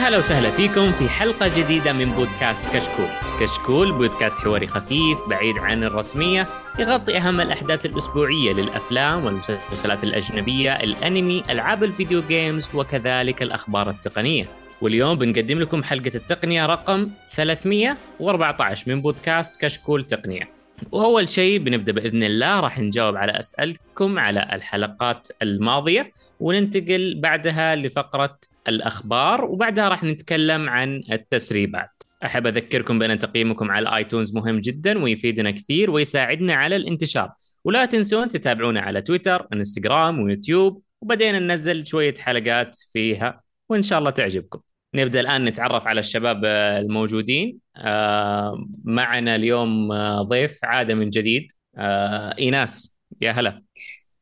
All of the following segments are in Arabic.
هلا وسهلا فيكم في حلقة جديدة من بودكاست كشكول. كشكول بودكاست حواري خفيف بعيد عن الرسمية يغطي أهم الأحداث الأسبوعية للأفلام والمسلسلات الأجنبية الأنمي ألعاب الفيديو جيمز وكذلك الأخبار التقنية. واليوم بنقدم لكم حلقة التقنية رقم 314 من بودكاست كشكول تقنية. وأول شيء بنبدأ بإذن الله راح نجاوب على أسئلتكم على الحلقات الماضية وننتقل بعدها لفقرة الأخبار وبعدها راح نتكلم عن التسريبات. أحب أذكركم بأن تقييمكم على الايتونز مهم جدا ويفيدنا كثير ويساعدنا على الانتشار. ولا تنسون تتابعونا على تويتر، إنستغرام ويوتيوب وبدينا ننزل شوية حلقات فيها وإن شاء الله تعجبكم. نبدأ الآن نتعرف على الشباب الموجودين آه، معنا اليوم آه، ضيف عادة من جديد آه، إيناس يا هلا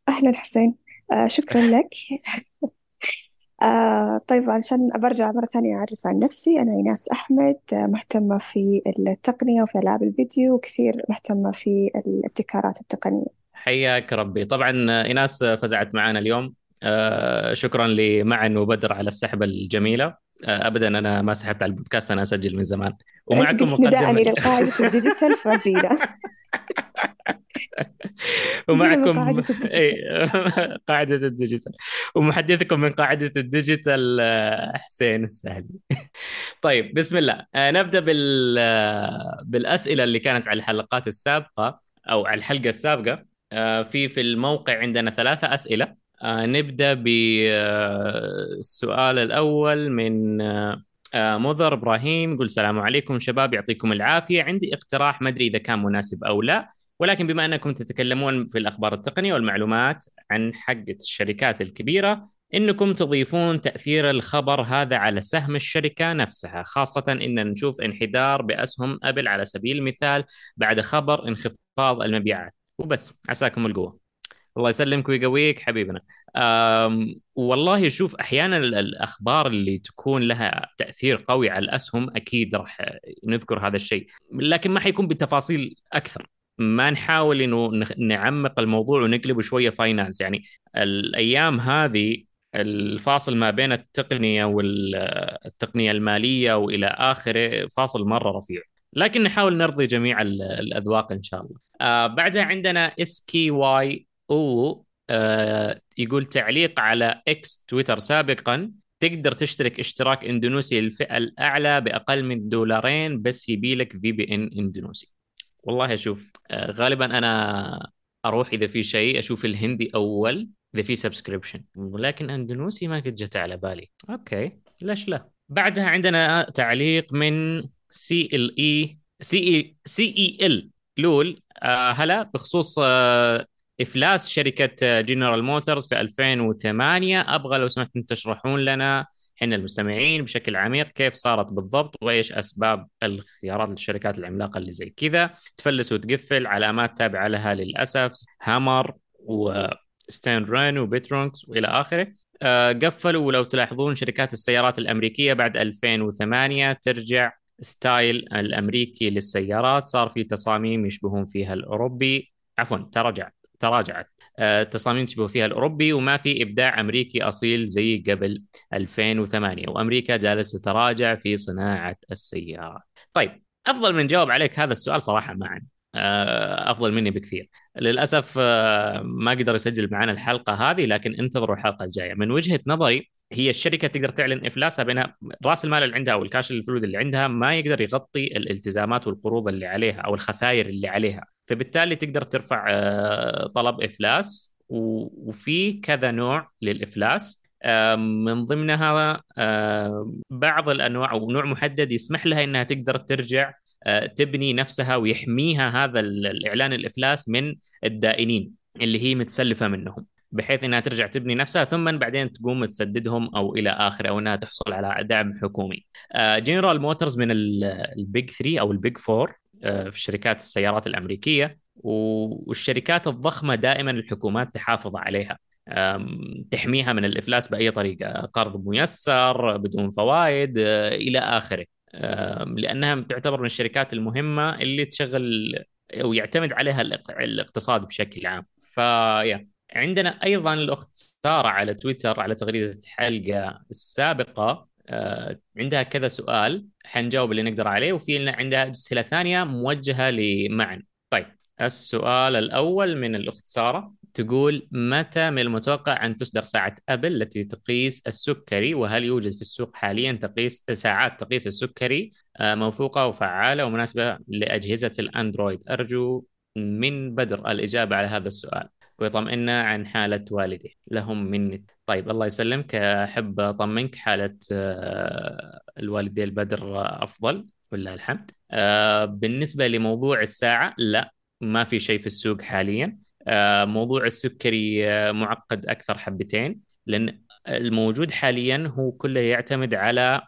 أهلا حسين شكرا لك آه طيب علشان برجع مرة ثانية أعرف عن نفسي. أنا إيناس أحمد آه مهتمة في التقنية وفي ألعاب الفيديو وكثير مهتمة في الابتكارات التقنية. حياك ربي. طبعا إيناس فزعت معنا اليوم. آه، شكرا لمعن وبدر على السحبه الجميلة. آه، ابدا أنا ما سحبت على البودكاست أنا أسجل من زمان. ومعكم مقدمه نداء إلى قاعدة الديجيتال فجينا ومعكم قاعدة ال digital. قاعدة ال digital. ومحدثكم من قاعدة ال digital آه، حسين السهلي. طيب بسم الله. نبدأ بال... بالأسئلة اللي كانت على الحلقات السابقة أو على الحلقة السابقة. في في الموقع عندنا ثلاثة أسئلة. آه نبدأ بالسؤال الأول من آه مضر إبراهيم. يقول السلام عليكم شباب يعطيكم العافية. عندي اقتراح ما أدري إذا كان مناسب أو لا. ولكن بما أنكم تتكلمون في الأخبار التقنية والمعلومات عن حقه الشركات الكبيرة إنكم تضيفون تأثير الخبر هذا على سهم الشركة نفسها خاصة إن نشوف انحدار بأسهم أبل على سبيل المثال بعد خبر انخفاض المبيعات. وبس عساكم القوة. الله يسلمك ويقويك حبيبنا. والله شوف أحيانا الأخبار اللي تكون لها تأثير قوي على الأسهم أكيد راح نذكر هذا الشيء لكن ما حيكون بتفاصيل أكثر. ما نحاول إنه نعمق الموضوع ونقلبه شوية finance يعني الأيام هذه الفاصل ما بين التقنية والتقنية المالية وإلى آخره فاصل مرة رفيع. لكن نحاول نرضي جميع الأذواق إن شاء الله. آه بعدها عندنا SKYO آه يقول تعليق على إكس تويتر سابقا. تقدر تشترك اشتراك إندونيسي للفئة الأعلى بأقل من دولارين بس يبي لك VPN إندونيسي. والله أشوف آه غالبا أنا أروح إذا في شيء أشوف الهندي أول إذا في subscription ولكن أندونيسي ما قد جت على بالي. okay. ليش لا؟ بعدها عندنا تعليق من سي ال اي سي اي سي اي ال LOL. آه هلا بخصوص آه إفلاس شركة جنرال موتورز في 2008 أبغى لو سمحتم تشرحون لنا إحنا المستمعين بشكل عميق كيف صارت بالضبط وإيش أسباب الخيارات للشركات العملاقة اللي زي كذا. تفلس وتقفل علامات تابعة لها للأسف هامر وساتيرن وبونتياك وإلى آخره. آه، قفلوا ولو تلاحظون شركات السيارات الأمريكية بعد 2008 ترجع ستايل الأمريكي للسيارات. صار في تصاميم يشبهون فيها الأوروبي. عفوا تراجع تراجعت. تصاميم تشبه فيها الأوروبي وما في إبداع أمريكي أصيل زي قبل 2008 وأمريكا جالسة تتراجع في صناعة السيارات طيب أفضل من جاوب عليك هذا السؤال صراحة معا. آه، أفضل مني بكثير. للأسف آه، ما قدر يسجل معنا الحلقة هذه لكن انتظروا الحلقة الجاية. من وجهة نظري هي الشركة تقدر تعلن إفلاسها بينها رأس المال اللي عندها أو الكاش الفلوس اللي عندها ما يقدر يغطي الالتزامات والقروض اللي عليها أو الخسائر اللي عليها. فبالتالي تقدر ترفع آه، طلب إفلاس وفي كذا نوع للإفلاس من ضمنها بعض الأنواع أو نوع محدد يسمح لها إنها تقدر ترجع آه، تبني نفسها ويحميها هذا الإعلان الإفلاس من الدائنين اللي هي متسلفة منهم بحيث إنها ترجع تبني نفسها ثم بعدين تقوم تسددهم أو إلى آخره أو إنها تحصل على دعم حكومي. جنرال آه، موتورز من ال Big 3 أو ال Big 4 آه، في شركات السيارات الأمريكية والشركات الضخمة دائما الحكومات تحافظ عليها. تحميها من الإفلاس بأي طريقة قرض ميسر بدون فوائد إلى آخره. لأنها تعتبر من الشركات المهمة اللي تشغل أو يعتمد عليها الاقتصاد بشكل عام. ف yeah عندنا أيضا الأخت سارة على تويتر على تغريدة الحلقة السابقة. آه، عندها كذا سؤال حنجاوب اللي نقدر عليه وفي عندها أسئلة ثانية موجهة لمعن. طيب السؤال الأول من الأخت سارة تقول متى من المتوقع أن تصدر ساعة أبل التي تقيس السكري؟ وهل يوجد في السوق حاليا تقيس ساعات تقيس السكري آه، موثوقة وفعالة ومناسبة لأجهزة الأندرويد؟ أرجو من بدر الإجابة على هذا السؤال. ويطمئنا عن حالة والده لهم مني. طيب الله يسلمك. أحب أطمنك حالة آه، الوالدين البدر أفضل ولله الحمد. آه، بالنسبة لموضوع الساعة لا ما في شيء في السوق حاليا. آه، موضوع السكري معقد أكثر حبتين لأن الموجود حاليا هو كله يعتمد على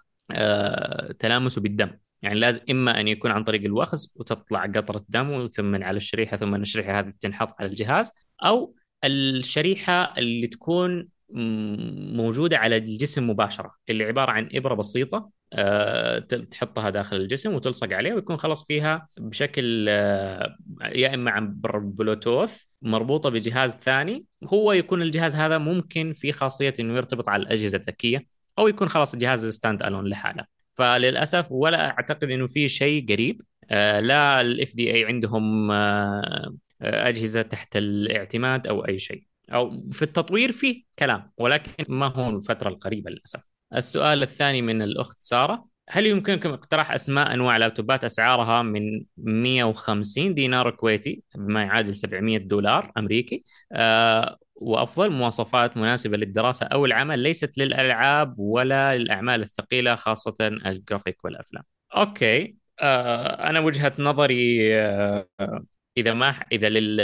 تلامسه بالدم. يعني لازم إما أن يكون عن طريق الوخز وتطلع قطرة دم ثم على الشريحة ثم الشريحة هذه تنحط على الجهاز أو الشريحة اللي تكون موجودة على الجسم مباشرة اللي عبارة عن إبرة بسيطة آه، تحطها داخل الجسم وتلصق عليه ويكون خلاص فيها بشكل آه، يا إما عن بلوتوث مربوطة بجهاز ثاني هو يكون الجهاز هذا ممكن في خاصية إنه يرتبط على الأجهزة الذكية أو يكون خلاص الجهاز standalone لحاله. فللأسف ولا أعتقد إنه في شيء قريب. آه، لا ال FDA عندهم أجهزة تحت الاعتماد أو أي شيء. أو في التطوير فيه كلام ولكن ما هو الفترة القريبة للأسف. السؤال الثاني من الأخت سارة. هل يمكنكم اقتراح أسماء أنواع laptopات أسعارها من 150 دينار كويتي بما يعادل 700 دولار أمريكي أه وأفضل مواصفات مناسبة للدراسة أو العمل ليست للألعاب ولا للأعمال الثقيلة خاصة الجرافيك والأفلام. okay أه أنا وجهة نظري أه إذا ما إذا لل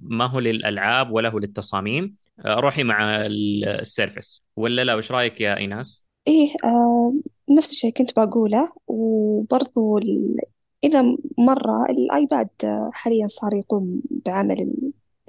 ما هو للألعاب ولا هو للتصاميم آه، روحي مع ال Surface ولا لا وش رأيك يا إيناس؟ إيه آه نفس الشيء كنت بقوله وبرضو ال... إذا مرة ال iPad حاليا صار يقوم بعمل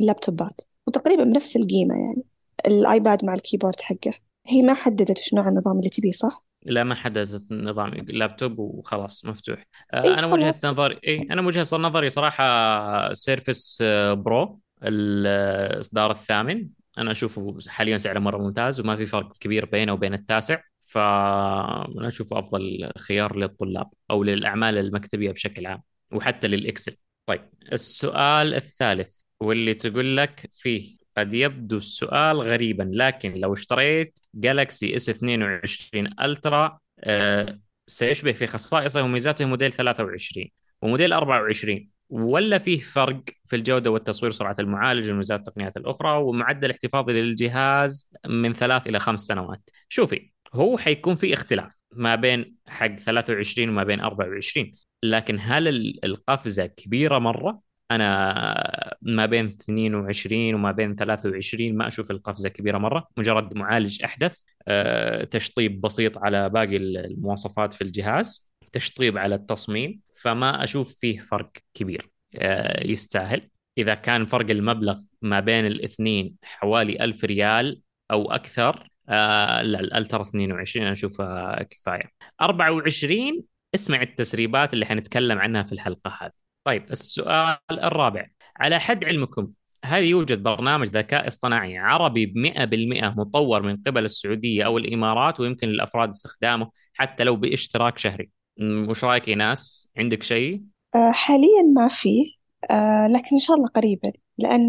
ال laptopات وتقريبا بنفس القيمة يعني. ال iPad مع ال keyboard حقه. هي ما حددت وش نوع النظام اللي تبيه صح؟ لا ما حددت نظام اللابتوب وخلاص مفتوح. إيه أنا وجهة خلاص. نظري إي أنا وجهة نظري صراحة Surface آه، Pro الإصدار الثامن. أنا أشوفه حاليا سعره مرة ممتاز وما في فرق كبير بينه وبين التاسع. فأنا اشوفه أفضل خيار للطلاب أو للأعمال المكتبية بشكل عام وحتى لل Excel. طيب السؤال الثالث واللي تقول لك فيه قد يبدو السؤال غريبا لكن لو اشتريت Galaxy S 22 Ultra آه، سيشبه في خصائصه وميزاته موديل 23 وموديل 24 ولا فيه فرق في الجودة والتصوير سرعة المعالج وميزات التقنيات الأخرى ومعدل احتفاظي للجهاز من ثلاث إلى خمس سنوات؟ شوفي هو حيكون في اختلاف ما بين حق 23 وما بين 24 لكن هل القفزة كبيرة مرة؟ أنا ما بين 22 وما بين 23 ما أشوف القفزة كبيرة مرة. مجرد معالج أحدث آه، تشطيب بسيط على باقي المواصفات في الجهاز تشطيب على التصميم فما أشوف فيه فرق كبير. آه، يستاهل. إذا كان فرق المبلغ ما بين الاثنين حوالي 1000 ريال أو أكثر آه لا الالترا 22 أنا أشوفها كفاية. 24 اسمع التسريبات اللي حنتكلم عنها في الحلقة هذه. طيب السؤال الرابع. على حد علمكم هل يوجد برنامج ذكاء اصطناعي عربي ب 100% مطور من قبل السعودية أو الإمارات ويمكن للأفراد استخدامه حتى لو باشتراك شهري؟ وش رأيك إيناس؟ عندك شيء؟ آه حاليا ما فيه آه لكن إن شاء الله قريبا. لأن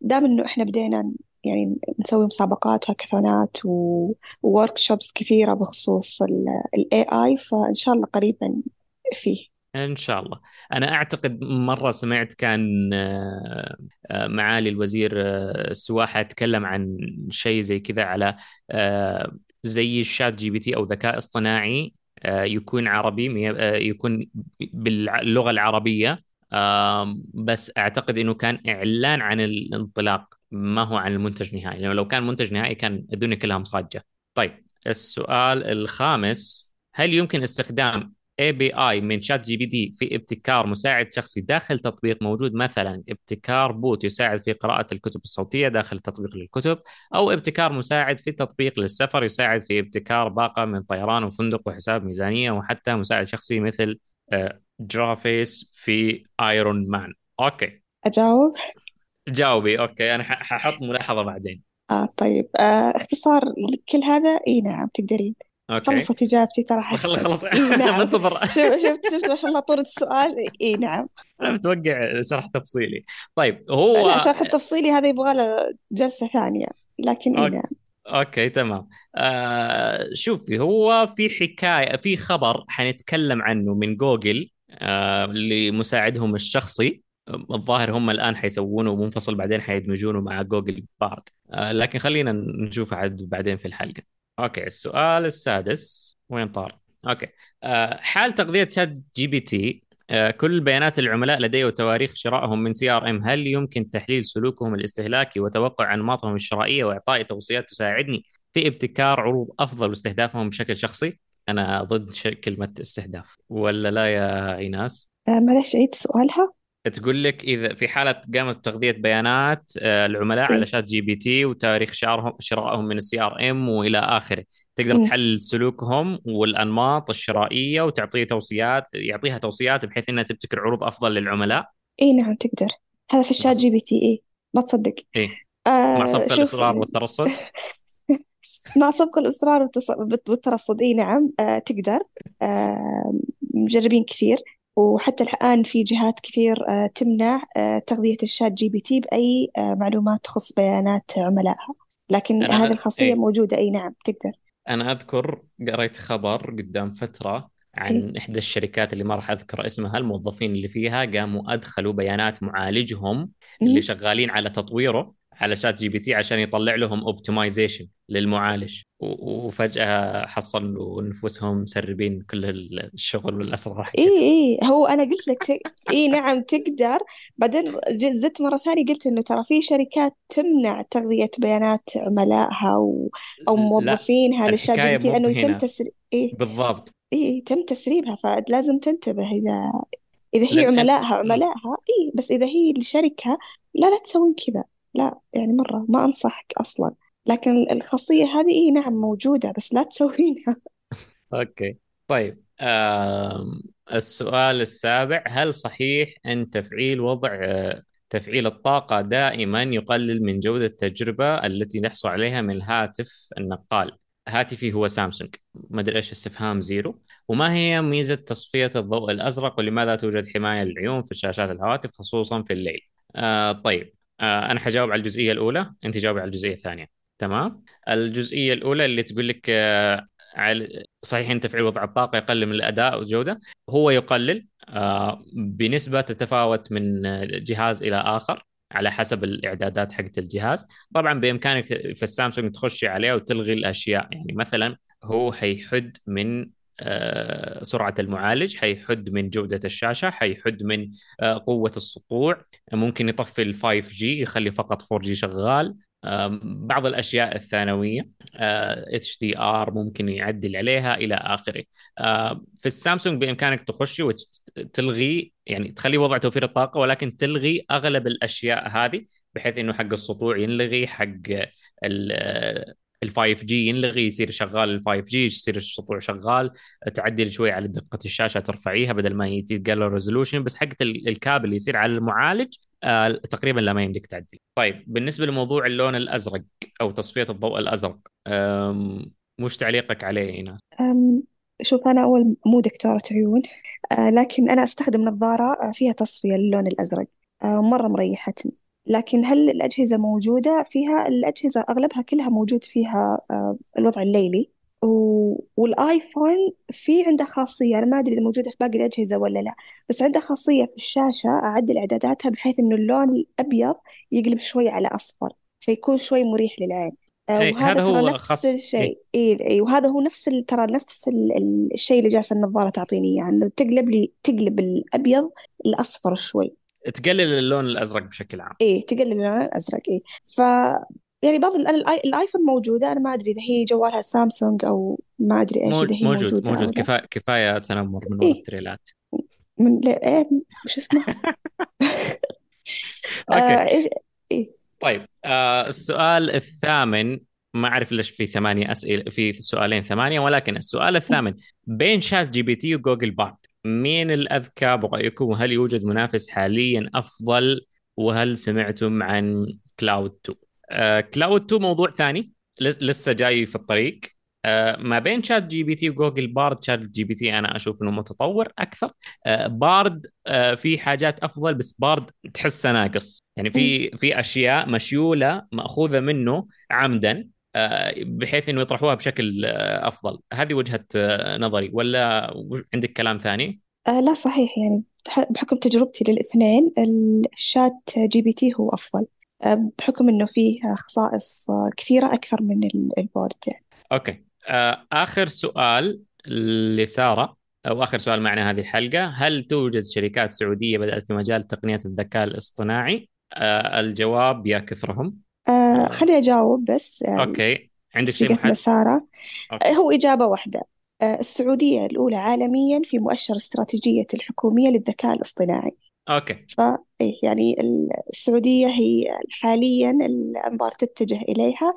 دام إنه إحنا بدينا يعني نسوي مسابقات وهاكاثونات وورك شوبس كثيرة بخصوص ال AI فإن شاء الله قريبا فيه. إن شاء الله. أنا أعتقد مرة سمعت كان آه، آه، معالي الوزير آه، السواحه تكلم عن شيء زي كذا على زي ال ChatGPT أو ذكاء اصطناعي يكون عربي يكون باللغة العربية. بس أعتقد إنه كان إعلان عن الانطلاق. ما هو عن المنتج النهائي لأنه لو كان منتج نهائي كان الدنيا كلها مصاجة. طيب السؤال الخامس هل يمكن استخدام اي من ChatGPT في ابتكار مساعد شخصي داخل تطبيق موجود؟ مثلا ابتكار bot يساعد في قراءة الكتب الصوتية داخل تطبيق للكتب أو ابتكار مساعد في تطبيق للسفر يساعد في ابتكار باقة من طيران وفندق وحساب ميزانية وحتى مساعد شخصي مثل آه، جرافيس في Iron Man okay. أجاوب؟ جاوبي okay أنا ححط ملاحظة بعدين. آه طيب آه اختصار كل هذا إي نعم تقدرين. okay. خلصت إجابتي ترى حسب خلاص إي أنا نعم. بنتظر شوف شفت شفت ما شاء الله طول السؤال. إي نعم. أنا متوقع شرح تفصيلي. طيب لا هو شرح التفصيلي هذا يبغى له جلسة ثانية لكن ok- نعم. okay تمام. آه شوفي هو في حكاية في خبر حنتكلم عنه من جوجل آه لمساعدهم الشخصي. الظاهر هم الآن حيسوونه منفصل بعدين حيدمجونه مع Google Bard آه لكن خلينا نشوف عاد بعدين في الحلقة. okay السؤال السادس. وين طار؟ okay. آه حال تغذية ChatGPT آه، كل بيانات العملاء لدي وتواريخ شرائهم من CRM هل يمكن تحليل سلوكهم الاستهلاكي وتوقع أنماطهم الشرائية وإعطاء توصيات تساعدني في ابتكار عروض أفضل واستهدافهم بشكل شخصي؟ أنا ضد كلمه استهداف. ولا لا يا إيناس؟ معلش عيد سؤالها. تقول لك إذا في حالة قامت تغذيه بيانات آه، العملاء على ChatGPT وتاريخ شرائهم شرائهم من ال CRM وإلى آخره. تقدر. تحلل سلوكهم والأنماط الشرائية وتعطيه توصيات يعطيها توصيات بحيث إنها تبتكر عروض أفضل للعملاء. إي نعم تقدر. هذا في ال ChatGPT إيه ما تصدق. مع آه سبق شوف. الإصرار والترصد. مع سبق الإصرار والتص- والترصد إي نعم. آه تقدر. آه مجربين كثير. وحتى الآن في جهات كثير آه تمنع آه تغذية ال ChatGPT بأي آه معلومات تخص بيانات عملائها. لكن هذه. الخاصية إيه موجودة. إي نعم تقدر. أنا أذكر قريت خبر قدام فترة إي. عن إحدى الشركات اللي ما راح أذكر اسمها الموظفين اللي فيها قاموا أدخلوا بيانات معالجهم اللي. شغالين على تطويره. على ChatGPT عشان يطلع لهم optimization للمعالج. و- وفجأة حصلوا نفوسهم مسربين كل الشغل والأسرار. إي إي هو أنا قلت لك ت... إي نعم تقدر. بعدين زدت مرة ثانية قلت إنه ترى في شركات تمنع تغذية بيانات عملائها و... أو موظفينها لل ChatGPT مو لأنه يتم تسريب إي. بالضبط. إي تم تسريبها فلازم تنتبه اذا إذا هي عملائها. عملائها. إي بس إذا هي لشركة لا لا تسوين كذا. لا يعني مرة ما أنصحك أصلا. لكن الخاصية هذه اي نعم موجودة بس لا تسوينها okay. طيب آم، السؤال السابع هل صحيح أن تفعيل وضع آه، تفعيل الطاقة دائما يقلل من جودة التجربة التي نحصل عليها من الهاتف النقال؟ هاتفي هو سامسونج. ما أدري إيش استفهام zero. وما هي ميزة تصفية الضوء الأزرق؟ ولماذا توجد حماية للعيون في شاشات الهواتف خصوصا في الليل؟ آه طيب. آه أنا حجاوب على الجزئية الأولى أنت جاوبي على الجزئية الثانية. تمام؟ الجزئية الأولى اللي تقول لك آه، على صحيح ان تفعيل وضع الطاقة يقلل من الأداء والجودة هو يقلل آه، بنسبة تتفاوت من جهاز إلى آخر على حسب الإعدادات حقت الجهاز. طبعا بإمكانك في السامسونج تخشي عليه وتلغي الأشياء. يعني مثلا هو حيحد من آه، سرعة المعالج حيحد من جودة الشاشة حيحد من آه، قوة السطوع. ممكن يطفي ال 5G يخلي فقط 4G شغال. آم، بعض الأشياء الثانوية HDR ممكن يعدل عليها إلى آخره. آه، في السامسونج بإمكانك تخشي وتلغي يعني تخلي وضع توفير الطاقة ولكن تلغي أغلب الأشياء هذه بحيث إنه حق السطوع ينلغي حق ال ال 5 G ينلغي يصير شغال ال 5 G يصير السطوع شغال. تعدل شوي على دقة الشاشة ترفعيها بدل ما يتقل ال resolution بس ال- ال cap اللي يصير على المعالج آه تقريبا لا ما يمديك تعدل طيب بالنسبة لموضوع اللون الأزرق أو تصفية الضوء الأزرق أم، وش تعليقك عليه؟ أم، شوف أنا أول مو دكتورة عيون أه لكن أنا أستخدم نظارة آه، فيها تصفية للون الأزرق مرة مريحتني. لكن هل الأجهزة موجودة فيها؟ الأجهزة أغلبها كلها موجود فيها أه الوضع الليلي. والآيفون في عنده خاصية. أنا ما أدري إذا موجودة في باقي الأجهزة ولا لا. بس عنده خاصية في الشاشة أعدل إعداداتها بحيث إنه اللون الأبيض يقلب شوي على أصفر فيكون شوي مريح للعين. آه، اي وهذا هذا ترى هو نفس خاص الشيء. اي اي وهذا هو نفس ال... ترى نفس ال... ال- الشيء اللي جالسة النظارة تعطيني إياه إنه تقلب لي تقلب الأبيض الاصفر شوي. تقلل اللون الأزرق بشكل عام. إيه تقلل اللون الأزرق إيه. ف يعني بعض. الآيفون موجودة أنا ما أدري إذا هي جوالها سامسونج أو ما أدري إيش إذا هي موجود موجود. لا. كفاية كفاية تنمر من إيه. التريلات. من لا إيه وش اسمه؟ أوكي. آه إيش إيه. طيب آه السؤال الثامن ما أعرف ليش في ثمانية أسئلة في سؤالين ثمانية ولكن السؤال الثامن بين ChatGPT و Google Bard مين الأذكى برايكم وهل يوجد منافس حاليا أفضل؟ وهل سمعتم عن Claude 2 آه Claude 2 موضوع ثاني لس- لسه جاي في الطريق. آه، ما بين شات جي بي تي وجوجل Bard شات جي بي تي أنا أشوف إنه متطور أكثر. آه، Bard آه، في حاجات أفضل بس بارد تحسه ناقص. يعني. في في أشياء مشيولة مأخوذة منه عمدا. بحيث إنه يطرحوها بشكل أفضل. هذه وجهة نظري. ولا عندك كلام ثاني؟ آه لا صحيح. يعني بح- بحكم تجربتي للاثنين ال ChatGPT هو أفضل. آه بحكم إنه فيه خصائص آه، كثيرة أكثر من ال- ال Bard يعني. أوكي. آخر سؤال لسارة أو آخر سؤال معنا هذه الحلقة. هل توجد شركات سعودية بدأت في مجال تقنية الذكاء الاصطناعي؟ الجواب يا كثرهم. آه خليني أجاوب بس يعني أوكي. عندك شيء تصديقك محدد لسارة آه أوكي هو إجابة واحدة. آه السعودية الأولى عالميا في مؤشر استراتيجية الحكومية للذكاء الاصطناعي. أوكي. فإيه يعني ال- السعودية هي حاليا الأنظار تتجه إليها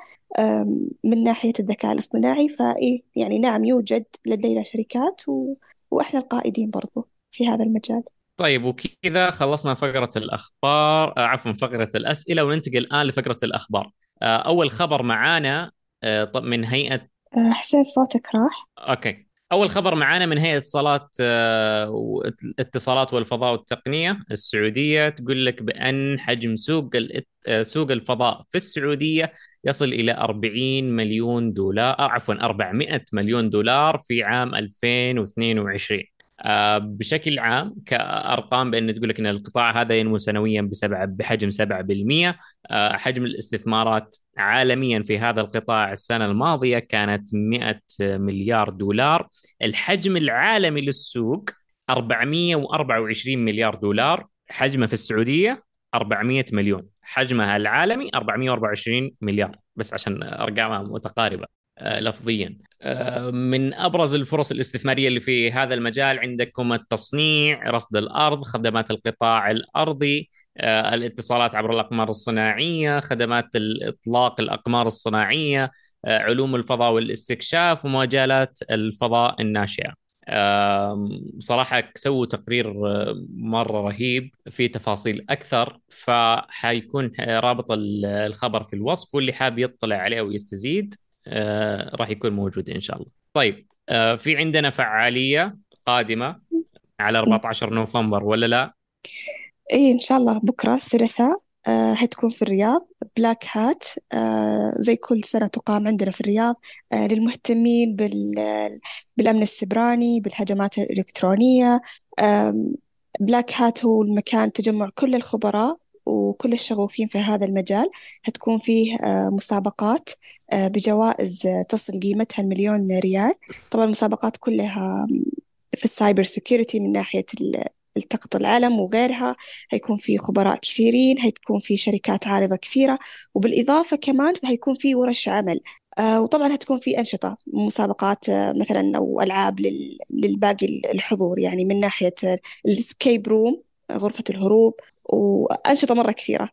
من ناحية الذكاء الاصطناعي. فإيه يعني نعم يوجد لدينا شركات و... وإحنا القائدين برضو في هذا المجال. طيب وكذا خلصنا فقرة الأخبار آه، عفوا فقرة الأسئلة وننتقل الآن لفقرة الأخبار. آه، أول خبر معانا آه، من هيئة حسين صوتك راح. أوكي. أول خبر معانا من هيئة اتصالات آه، واتصالات والفضاء والتقنية السعودية تقول لك بأن حجم سوق سوق الفضاء في السعودية يصل إلى 40 مليون دولار عفوا 400 مليون دولار في عام 2022 آه، بشكل عام كأرقام بأن تقول لك أن القطاع هذا ينمو سنويا بسبعة بحجم 7% آه، حجم الاستثمارات عالميا في هذا القطاع السنة الماضية كانت 100 مليار دولار. الحجم العالمي للسوق 424 مليار دولار. حجمه في السعودية 400 مليون. حجمها العالمي 424 مليار. بس عشان أرقامها متقاربة. آه، لفظيا آه، من أبرز الفرص الاستثمارية اللي في هذا المجال عندكم التصنيع، رصد الأرض، خدمات القطاع الأرضي، آه، الاتصالات عبر الأقمار الصناعية، خدمات الإطلاق الأقمار الصناعية، آه، علوم الفضاء والاستكشاف ومجالات الفضاء الناشئة. آم، صراحة سووا تقرير آه، مرة رهيب في تفاصيل أكثر فحيكون رابط ال- الخبر في الوصف واللي حاب يطلع عليه ويستزيد آه، راح يكون موجود إن شاء الله. طيب آه، في عندنا فعالية قادمة على 14 نوفمبر ولا لا؟ إيه إن شاء الله. بكرة الثلاثاء أه هتكون في الرياض. Black Hat زي كل سنة تقام عندنا في الرياض. للمهتمين بال بالأمن السيبراني بالهجمات الإلكترونية. Black Hat هو المكان تجمع كل الخبراء وكل الشغوفين في هذا المجال هتكون فيه أه مسابقات أه بجوائز تصل قيمتها المليون ريال. طبعا المسابقات كلها في ال cyber security من ناحية التقاط العلم وغيرها. هيكون في خبراء كثيرين هيكون في شركات عارضة كثيرة وبالإضافة كمان هيكون في ورش عمل. آه وطبعا هتكون في أنشطة مسابقات آه مثلا أو ألعاب لل... للباقي الحضور. يعني من ناحية ال escape room غرفة الهروب وأنشطة مرة كثيرة.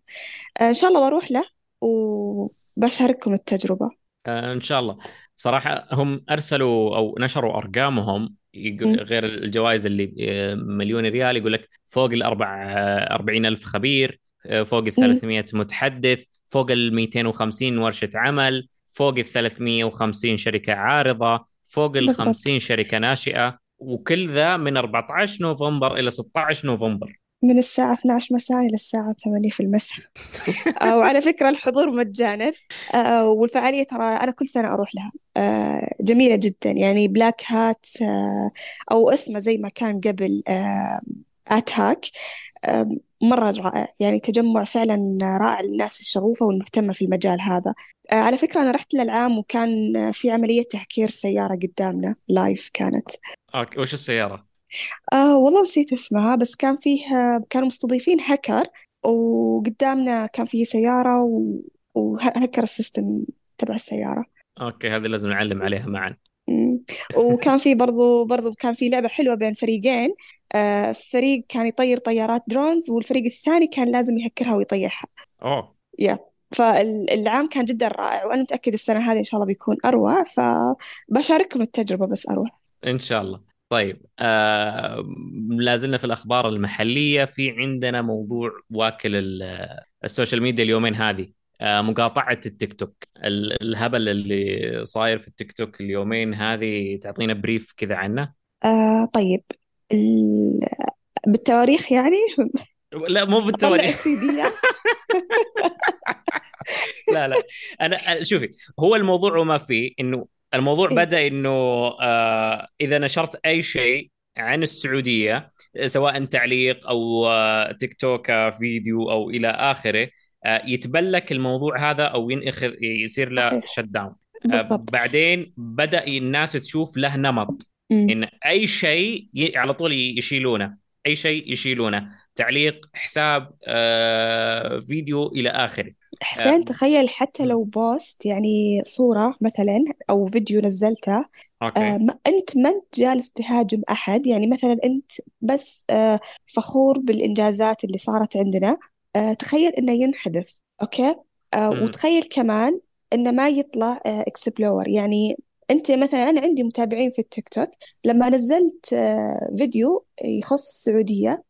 آه إن شاء الله بروح له وبشارككم التجربة. آه، إن شاء الله. صراحة هم أرسلوا أو نشروا أرقامهم يقول غير الجوائز اللي آه، مليون ريال يقول لك فوق الأربع آه، أربعين ألف خبير فوق ال 300 متحدث فوق ال 250 ورشة عمل فوق ال 350 شركة عارضة فوق ال بالضبط. 50 شركة ناشئة وكل ذا من 14 نوفمبر إلى 16 نوفمبر. من الساعة 12 مساء إلى الساعة 8 في المساء. آه، وعلى فكرة الحضور مجانا آه، والفعالية ترى أنا كل سنة أروح لها. آه، جميلة جدا. يعني Black Hat أو اسمه زي ما كان قبل At Hack آه، مرة رائع. يعني تجمع فعلا رائع للناس الشغوفة والمهتمة في المجال هذا. على فكرة أنا رحت للعام وكان في عملية تهكير سيارة قدامنا live كانت. أوكي وش السيارة؟ آه والله نسيت اسمها بس كان فيه كانوا مستضيفين هاكر وقدامنا كان فيه سيارة و... وهكر ال system تبع السيارة. أوكي هذه لازم نعلم عليها معا. وكان في برضو برضو كان في لعبة حلوة بين فريقين. آه فريق كان يطير طيارات drones والفريق الثاني كان لازم يهكرها ويطيحها. أوه. يا فالعام كان جدا رائع وأنا متأكد السنة هذه إن شاء الله بيكون أروع. فبشارككم التجربة بس أروح إن شاء الله. طيب آه لازلنا في الأخبار المحلية في عندنا موضوع واكل ال- ال social media اليومين هذه. آه، مقاطعة التيك توك. ال- الهبل اللي صاير في التيك توك اليومين هذه تعطينا brief كذا عنه. آه طيب. ال... بالتواريخ يعني؟ لا مو بالتواريخ. لا لا. أنا شوفي هو الموضوع وما فيه إنه الموضوع إيه. بدأ إنه آه إذا نشرت أي شيء عن السعودية سواء تعليق أو آه تيك توك فيديو أو إلى آخره آه يتبلك الموضوع هذا أو ينأخذ يصير له شت داون آه بعدين بدأ الناس تشوف له نمط أمم. إن أي شيء ي- على طول يشيلونه أي شيء يشيلونه تعليق حساب آه فيديو إلى آخره. حسين تخيل حتى لو post يعني صورة مثلا أو فيديو نزلته آه أوكي ما أنت ما أنت جالس تهاجم أحد يعني مثلا أنت بس آه فخور بالإنجازات اللي صارت عندنا آه تخيل إنه ينحذف أوكي؟ آه امم وتخيل كمان إنه ما يطلع آه explore يعني أنت مثلا أنا عندي متابعين في التيك توك لما نزلت آه فيديو يخص السعودية آه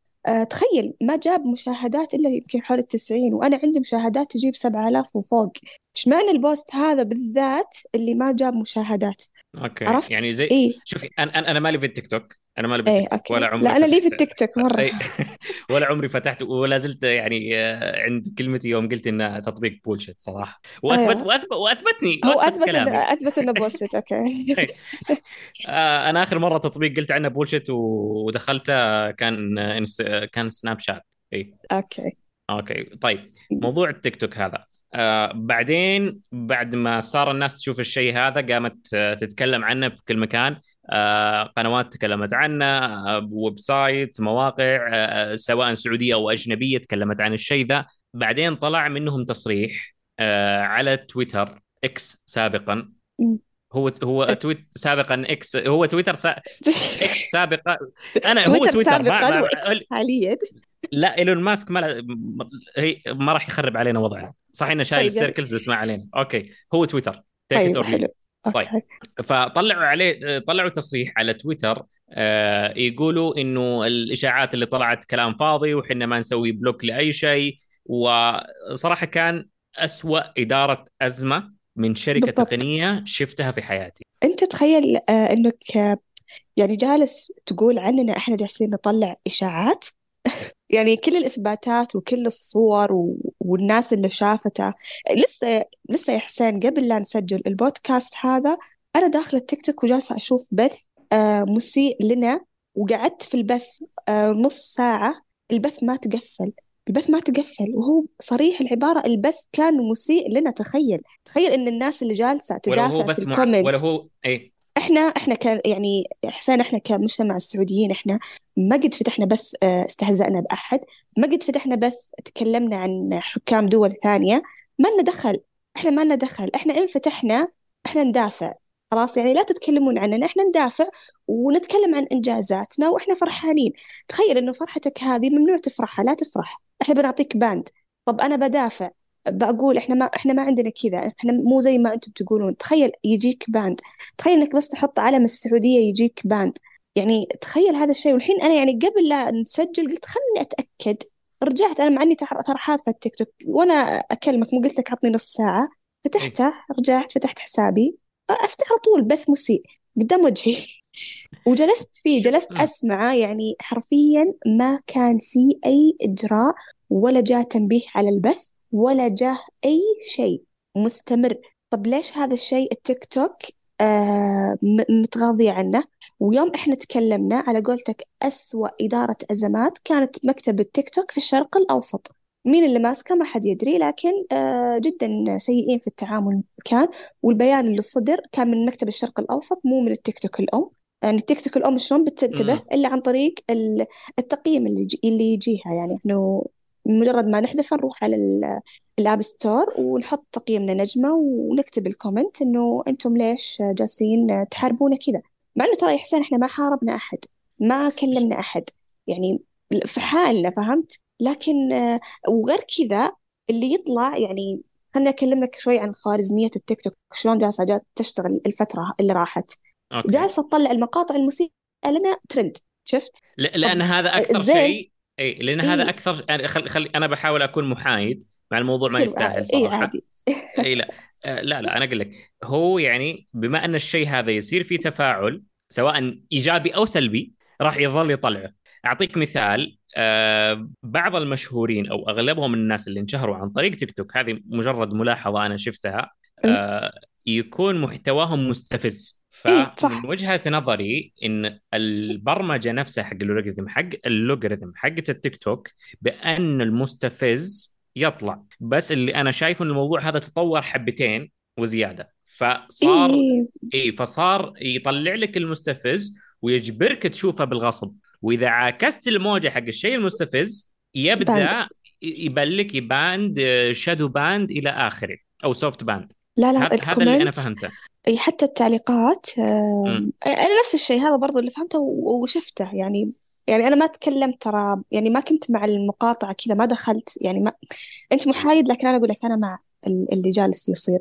تخيل ما جاب مشاهدات إلا يمكن حول التسعين وأنا عندي مشاهدات تجيب سبعة آلاف وفوق. إيش معنى ال post هذا بالذات اللي ما جاب مشاهدات. أوكي. عرفت؟ يعني زي إيه. شوفي أنا أنا أنا مالي في التيك توك. أنا مالي إيه بالتيك توك. ولا أوكي عمري لا أنا لي في التيك توك أي. ولا عمري فتحت ولا زلت يعني آه، عند كلمتي يوم قلت إنه تطبيق bullshit صراحة. وأثبت أيوة واثبت وأثبتني هو إنه كلامي. أثبت إنه bullshit أوكي. آه، أنا آخر مرة تطبيق قلت عنه bullshit ودخلته كان إنس... كان Snapchat اي أوكي. أوكي. طيب. موضوع التيك توك هذا. آه بعدين بعد ما صار الناس تشوف الشيء هذا قامت آه تتكلم عنه في كل مكان. آه قنوات تكلمت عنه آه website مواقع آه سواء سعودية أو أجنبية تكلمت عن الشيء ذا. بعدين طلع منهم تصريح آه على تويتر X سابقا. هو هو تويت سابقا إكس هو تويتر سا... إكس سابقا أنا هو تويتر تويتر ما, سابقا ما... حاليا. لا إيلون ماسك ما هي ما راح يخرب علينا وضعنا. صح إنه شايل طيب السيركلز بس ما علينا. أوكي. هو تويتر. تيك طيب ليف حلو. طيب. فطلعوا عليه طلعوا تصريح على تويتر آه يقولوا إنه الإشاعات اللي طلعت كلام فاضي وحنا ما نسوي بلوك لأي شيء. وصراحة كان أسوأ إدارة أزمة من شركة بالضبط. تقنية شفتها في حياتي. أنت تخيل آه إنك آه يعني جالس تقول عننا إحنا جالسين نطلع إشاعات؟ يعني كل الإثباتات وكل الصور و... والناس اللي شافته. لسه لسه يا حسين قبل لا نسجل البودكاست هذا أنا داخلة التيك توك وجالسة أشوف بث آه مسيء لنا وقعدت في البث آه نص ساعة. البث ما تقفل. البث ما تقفل وهو صريح العبارة البث كان مسيء لنا. تخيل تخيل إن الناس اللي جالسة تدافع في الكومنت. ولو هو اي إحنا إحنا كان يعني حسين إحنا كمجتمع السعوديين إحنا ما قد فتحنا بث آه، استهزأنا بأحد ما قد فتحنا بث تكلمنا عن حكام دول ثانية ما لنا دخل إحنا ما لنا دخل إحنا إن فتحنا إحنا ندافع خلاص؟ يعني لا تتكلمون عننا إحنا ندافع ونتكلم عن إنجازاتنا وإحنا فرحانين. تخيل إنه فرحتك هذه ممنوع تفرحها لا تفرح. إحنا بنعطيك banned طب أنا بدافع. بقول إحنا ما إحنا ما عندنا كذا إحنا مو زي ما أنتم تقولون تخيل يجيك banned تخيل إنك بس تحط علم السعودية يجيك banned يعني تخيل هذا الشيء. والحين أنا يعني قبل لا نسجل قلت خلني أتأكد. رجعت أنا مع إني ترى حاطه التيك توك. وأنا أكلمك مو قلت لك عطني نص ساعة. اي فتحته رجعت فتحت حسابي. أفتح على طول بث مسيء قدام وجهي. وجلست فيه جلست مم. أسمعه. يعني حرفيا ما كان في أي إجراء ولا جاء تنبيه على البث. ولا جاء أي شيء مستمر. طب ليش هذا الشيء التيك توك آه متغاضية عنه؟ ويوم إحنا تكلمنا على قولتك أسوأ إدارة أزمات كانت مكتب التيك توك في الشرق الأوسط. مين اللي ماسكه؟ ما حد يدري لكن آه جدا سيئين في التعامل كان. والبيان اللي صدر كان من مكتب الشرق الأوسط مو من التيك توك الأم. يعني التيك توك الأم شلون بتنتبه. إلا عن طريق ال- التقييم اللي يجي اللي يجيها. يعني إنه مجرد ما نحذف نروح على ال- ال app store ونحط تقييمنا نجمة ونكتب ال comment إنه أنتم ليش جالسين تحاربونا كذا. مع إنه ترى يا حسين إحنا ما حاربنا أحد ما كلمنا أحد. يعني في حالنا فهمت؟ لكن وغير كذا اللي يطلع يعني خليني أكلمك شوي عن خوارزمية التيك توك شلون جالسة جات تشتغل الفترة اللي راحت. جالسة تطلع المقاطع المسيئة لنا ترند شفت؟ لأن هذا أكثر شيء اي لأن هذا إيه. أكثر يعني خل... خل... أنا بحاول أكون محايد مع الموضوع ما يستاهل اي صراحة. عادي. اي لا. آه، لا لا أنا أقول لك هو يعني بما أن الشيء هذا يصير فيه تفاعل سواء إيجابي أو سلبي راح يظل يطلعه. أعطيك مثال آه، بعض المشهورين أو أغلبهم الناس اللي انشهروا عن طريق تيك توك هذه مجرد ملاحظة أنا شفتها أمم. آه، يكون محتواهم مستفز. اي فمن صح. وجهة نظري إن البرمجة نفسها حق اللوغاريتم حق اللوغاريتم حقت التيك توك بأن المستفز يطلع. بس اللي أنا شايف إن الموضوع هذا تطور حبتين وزيادة. اي فصار اي فصار يطلع لك المستفز ويجبرك تشوفه بالغصب. وإذا عاكست الموجة حق الشيء المستفز يبدأ يبان لك يباند shadow banned إلى آخره أو soft banned لا لا هذا اللي أنا فهمته. اي حتى التعليقات أنا نفس الشيء هذا برضو اللي فهمته و- وشفته يعني يعني أنا ما تكلمت ترى يعني ما كنت مع المقاطعة كذا ما دخلت يعني ما أنت محايد لكن أنا أقول لك أنا مع ال- اللي جالس يصير.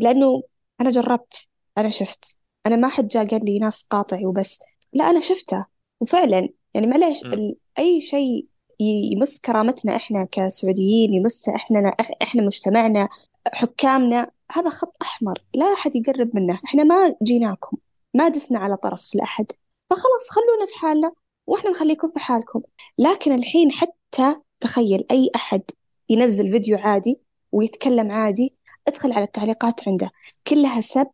لأنه أنا جربت أنا شفت. أنا ما حد جاء قال لي ناس قاطع وبس. لا أنا شفته وفعلا يعني معليش ال- أي شيء ي- يمس كرامتنا إحنا كسعوديين يمس إحنا إحنا مجتمعنا حكامنا هذا خط أحمر لا أحد يقرب منه إحنا ما جيناكم ما دسنا على طرف لاحد فخلاص خلونا في حالنا وإحنا نخليكم في حالكم. لكن الحين حتى تخيل أي أحد ينزل فيديو عادي ويتكلم عادي ادخل على التعليقات عنده. كلها سب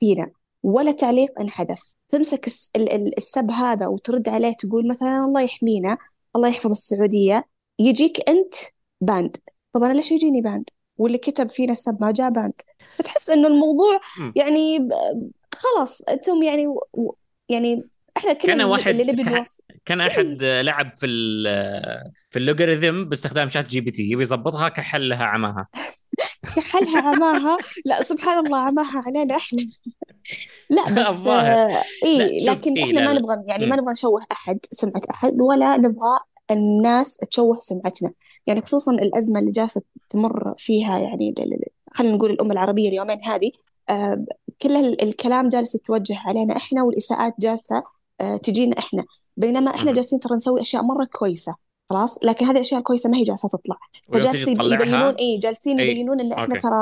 فينا ولا تعليق انحذف. تمسك الس- ال- ال- السب هذا وترد عليه تقول مثلا الله يحمينا الله يحفظ السعودية يجيك أنت banned طب أنا ليش يجيني banned واللي كتب فينا السب ما جاء banned فتحس إنه الموضوع. يعني خلاص أنتم يعني و- يعني إحنا كل كان واحد اللي نبي نوصل كان إيه. أحد لعب في ال في اللوغاريثم باستخدام ChatGPT يبي يظبطها كحل لها عماها. كحلها عماها؟ لا سبحان الله عماها علينا إحنا. لا بس آه إيه شوف لكن اي إحنا لا ما نبغى يعني ما نبغى نشوه أحد سمعة أحد ولا نبغى الناس تشوه سمعتنا. يعني خصوصا الأزمة اللي جالسة تمر فيها يعني خلينا نقول الأمة العربية اليومين هذه آه كل ال- الكلام جالس يتوجه علينا إحنا والإساءات جالسة آه تجينا إحنا. بينما إحنا. جالسين ترى نسوي أشياء مرة كويسة خلاص؟ لكن هذه الأشياء الكويسة ما هي جالسة تطلع. فجالسين يبينون إيه جالسين اي يبينون إن إحنا أوكي. ترى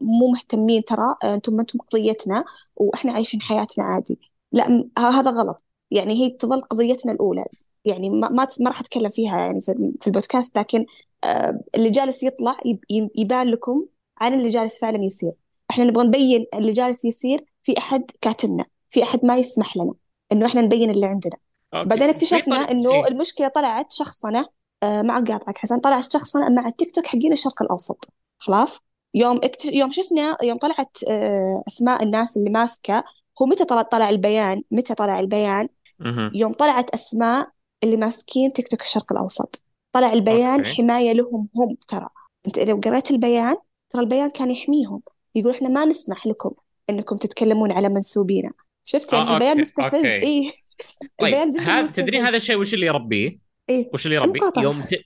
مو مهتمين ترى آه، أنتم ما أنتم قضيتنا وإحنا عايشين حياتنا عادي. لا هذا غلط. يعني هي تظل قضيتنا الأولى. يعني ما ما راح أتكلم فيها يعني في البودكاست لكن آه، اللي جالس يطلع يب- يب- يبان لكم عن اللي جالس فعلا يصير. إحنا نبغى نبين اللي جالس يصير في أحد كاتلنا في أحد ما يسمح لنا إنه إحنا نبين اللي عندنا. بعدين okay في اكتشفنا طريق إنه اي المشكلة طلعت شخصنة آه، مع قاطعك حسن طلعت شخصنة مع التيك توك حقين الشرق الأوسط. خلاص؟ يوم اكت... يوم شفنا يوم طلعت آه، أسماء الناس اللي ماسكة هو متى طلع طلع البيان؟ متى طلع البيان. يوم طلعت أسماء اللي ماسكين تيك توك الشرق الأوسط. طلع البيان okay. حماية لهم هم ترى. أنت لو قرأت البيان ترى البيان كان يحميهم. يقول إحنا ما نسمح لكم إنكم تتكلمون على منسوبينا. شفت يعني آه البيان okay مستفز. okay. إيه. البيان طيب جدا هذا تدرين هذا الشيء وش اللي يربيه؟ إيه وش اللي يربي؟ المقاطعة يوم ت...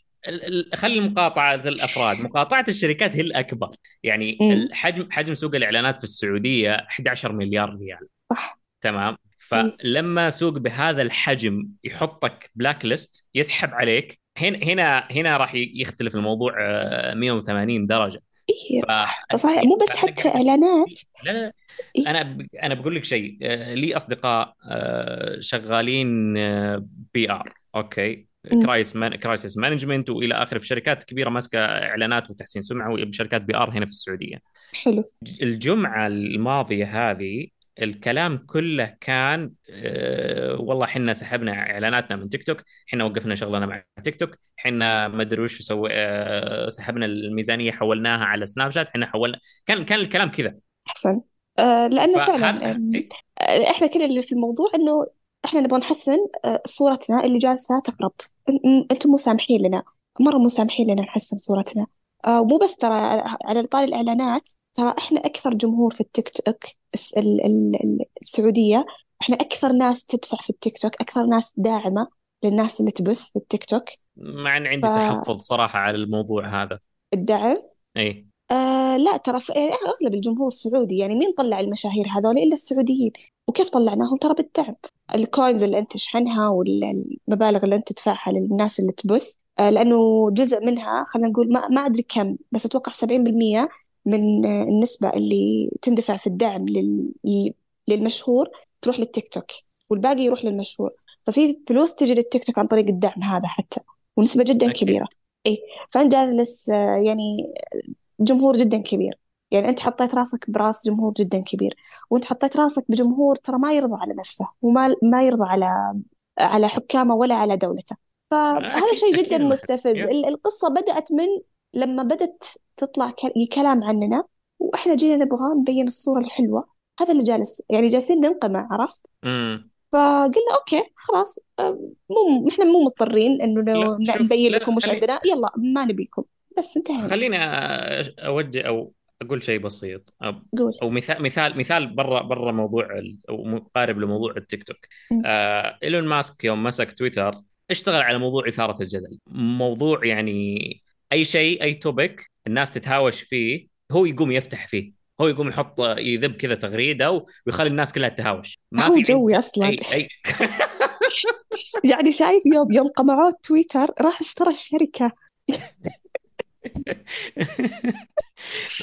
خلي المقاطعة الأفراد، مقاطعة الشركات هي الأكبر، يعني أمم الحجم حجم سوق الإعلانات في السعودية 11 مليار ريال، صح. تمام؟ إيه. فلما سوق بهذا الحجم يحطك blacklist يسحب عليك هنا هنا هنا راح يختلف الموضوع آه، 180 درجة. إيه ف صح صحيح. مو بس حتى قاعد إعلانات. لا لا إيه. أنا ب... أنا بقول لك شيء. آه، لي أصدقاء آه، شغالين PR okay. crisis man... crisis management وإلى آخره في شركات كبيرة ماسكة إعلانات وتحسين سمعة وشركات PR هنا في السعودية. حلو. الجمعة الماضية هذه الكلام كله كان آه والله حنا سحبنا إعلاناتنا من تيك توك حنا وقفنا شغلنا مع تيك توك حنا ما أدري وش سوي آه سحبنا الميزانية حولناها على سناب شات حنا حولنا كان كان الكلام كذا. أحسن. آه لأنه فعلا؟ آه، إحنا كل اللي في الموضوع إنه إحنا نبغى نحسن آه، صورتنا اللي جالسة تخرب أن- أن- أنتم مو سامحين لنا. مرة مو سامحين لنا نحسن صورتنا. آه ومو بس ترى على طاري الإعلانات ترى إحنا أكثر جمهور في التيك توك الس- ال- ال- ال- السعودية إحنا أكثر ناس تدفع في التيك توك أكثر ناس داعمة للناس اللي تبث في التيك توك. مع ان عندي تحفظ صراحة على الموضوع هذا. فالدعم إي. آه لا ترى ف- يعني أغلب الجمهور سعودي يعني مين طلع المشاهير هذول؟ إلا السعوديين. وكيف طلعناهم؟ ترى بالدعم. ال coins اللي أنت تشحنها والمبالغ اللي أنت تدفعها للناس اللي تبث آه، لأنه جزء منها خلينا نقول ما, ما أدري كم بس أتوقع 70% من النسبة اللي تندفع في الدعم لل... للمشهور تروح للتيك توك والباقي يروح للمشهور. ففي فلوس تجي للتيك توك عن طريق الدعم هذا حتى ونسبة جدا أكيد. كبيرة. إيه فأنت جالس يعني جمهور جدا كبير. يعني أنت حطيت راسك براس جمهور جدا كبير وأنت حطيت راسك بجمهور ترى ما يرضى على نفسه وما ما يرضى على على حكامه ولا على دولته. فهذا شيء جدا مستفز. القصة بدأت من لما بدأت تطلع كلام عننا وإحنا جينا نبغى نبين الصورة الحلوة هذا اللي جالس يعني جالسين ننقمع عرفت؟ امم فقلنا okay خلاص مو إحنا مو مضطرين شوف نبين لكم وش عندنا يلا ما نبيكم بس انتهينا. خليني أوجه أو أقول شيء بسيط. قول. أو مثال مثال مثال برا برا موضوع أو مقارب لموضوع التيك توك. آه إيلون ماسك يوم مسك تويتر اشتغل على موضوع إثارة الجدل. موضوع يعني أي شيء أي topic الناس تتهاوش فيه هو يقوم يفتح فيه. هو يقوم يحط يذب كذا تغريدة ويخلي الناس كلها تتهاوش ما هو في جوي أصلا. اي اي يعني شايف يوم يوم قمعوه تويتر راح اشترى الشركة.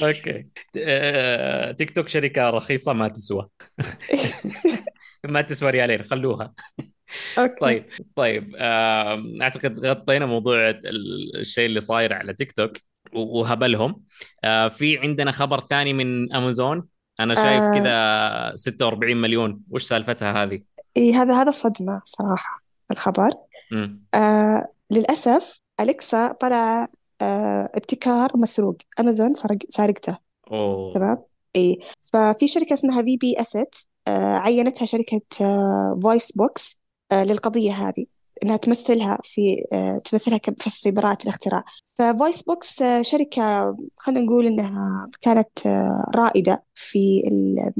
okay. آه، تيك توك شركة رخيصة ما تسوى. ما تسوى ريالين خلوها. okay. طيب طيب أعتقد غطينا موضوع ال- الشيء اللي صاير على تيك توك وهبلهم. آه، في عندنا خبر ثاني من امازون أنا شايف آه. كذا 46 مليون. وش سالفتها هذه؟ إيه هذا هذا صدمة صراحة الخبر. آه للأسف أليكسا طلع آه ابتكار مسروق. أمازون سرق سارقته. أوه. تمام؟ إيه ففي شركة اسمها VB Assets آه عينتها شركة آه VoiceBox آه للقضية هذه إنها تمثلها في آه تمثلها في براءة الاختراع. ف VoiceBox آه شركة خلينا نقول إنها كانت آه رائدة في ال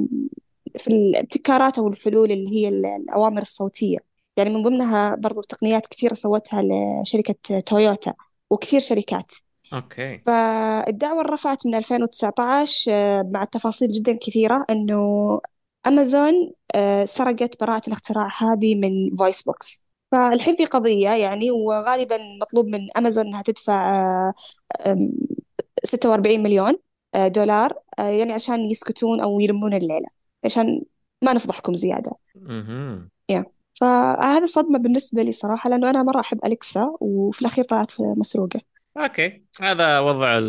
في الابتكارات أو الحلول اللي هي ال- الأوامر الصوتية. يعني من ضمنها برضو تقنيات كثيرة سوتها لشركة تويوتا وكثير شركات. okay. فالدعوة رفعت من 2019 آه، مع تفاصيل جدا كثيرة إنه أمازون آه، سرقت براءة الاختراع هذه من VoiceBox فالحين في قضية يعني وغالبا مطلوب من أمازون إنها تدفع آه، آم، 46 مليون آه، دولار آه، يعني عشان يسكتون أو يلمون الليلة عشان ما نفضحكم زيادة. يا فهذا صدمة بالنسبة لي صراحة لأنه أنا مرة أحب أليكسا وفي الأخير طلعت مسروقة. أوكي. هذا وضع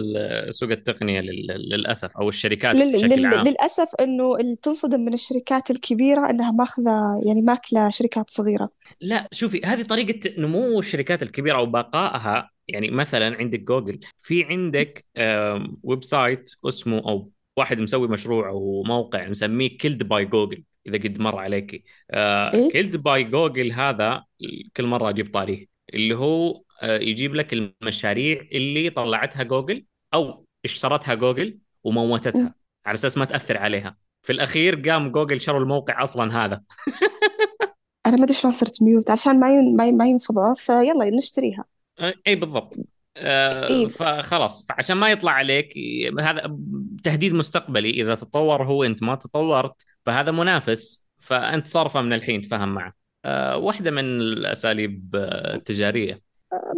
سوق التقنية لل- للأسف أو الشركات لل... بشكل لل... عام. للأسف إنه اللي تنصدم من الشركات الكبيرة إنها ماخذة يعني ماكلة شركات صغيرة. لا شوفي هذه طريقة نمو الشركات الكبيرة أو بقائها. يعني مثلا عندك جوجل. في عندك website اسمه أو واحد مسوي مشروع أو موقع مسميه Killed by Google إذا قد مر عليك. إيه؟ Killed by Google هذا كل مرة أجيب طاريه. اللي هو آه، يجيب لك المشاريع اللي طلعتها جوجل أو اشترتها جوجل. وموتتها على أساس ما تأثر عليها. في الأخير قام جوجل شروا الموقع أصلا هذا. أنا ما أدري شلون صرت mute عشان ما ين... ما, ين... ما ينفضوا. فيلا نشتريها. إي بالضبط. آه، إيه فخلاص. فعشان ما يطلع عليك هذا تهديد مستقبلي. إذا تطور هو أنت ما تطورت فهذا منافس. فأنت صارفه من الحين تفهم معه. آه، واحدة من الأساليب آه، التجارية.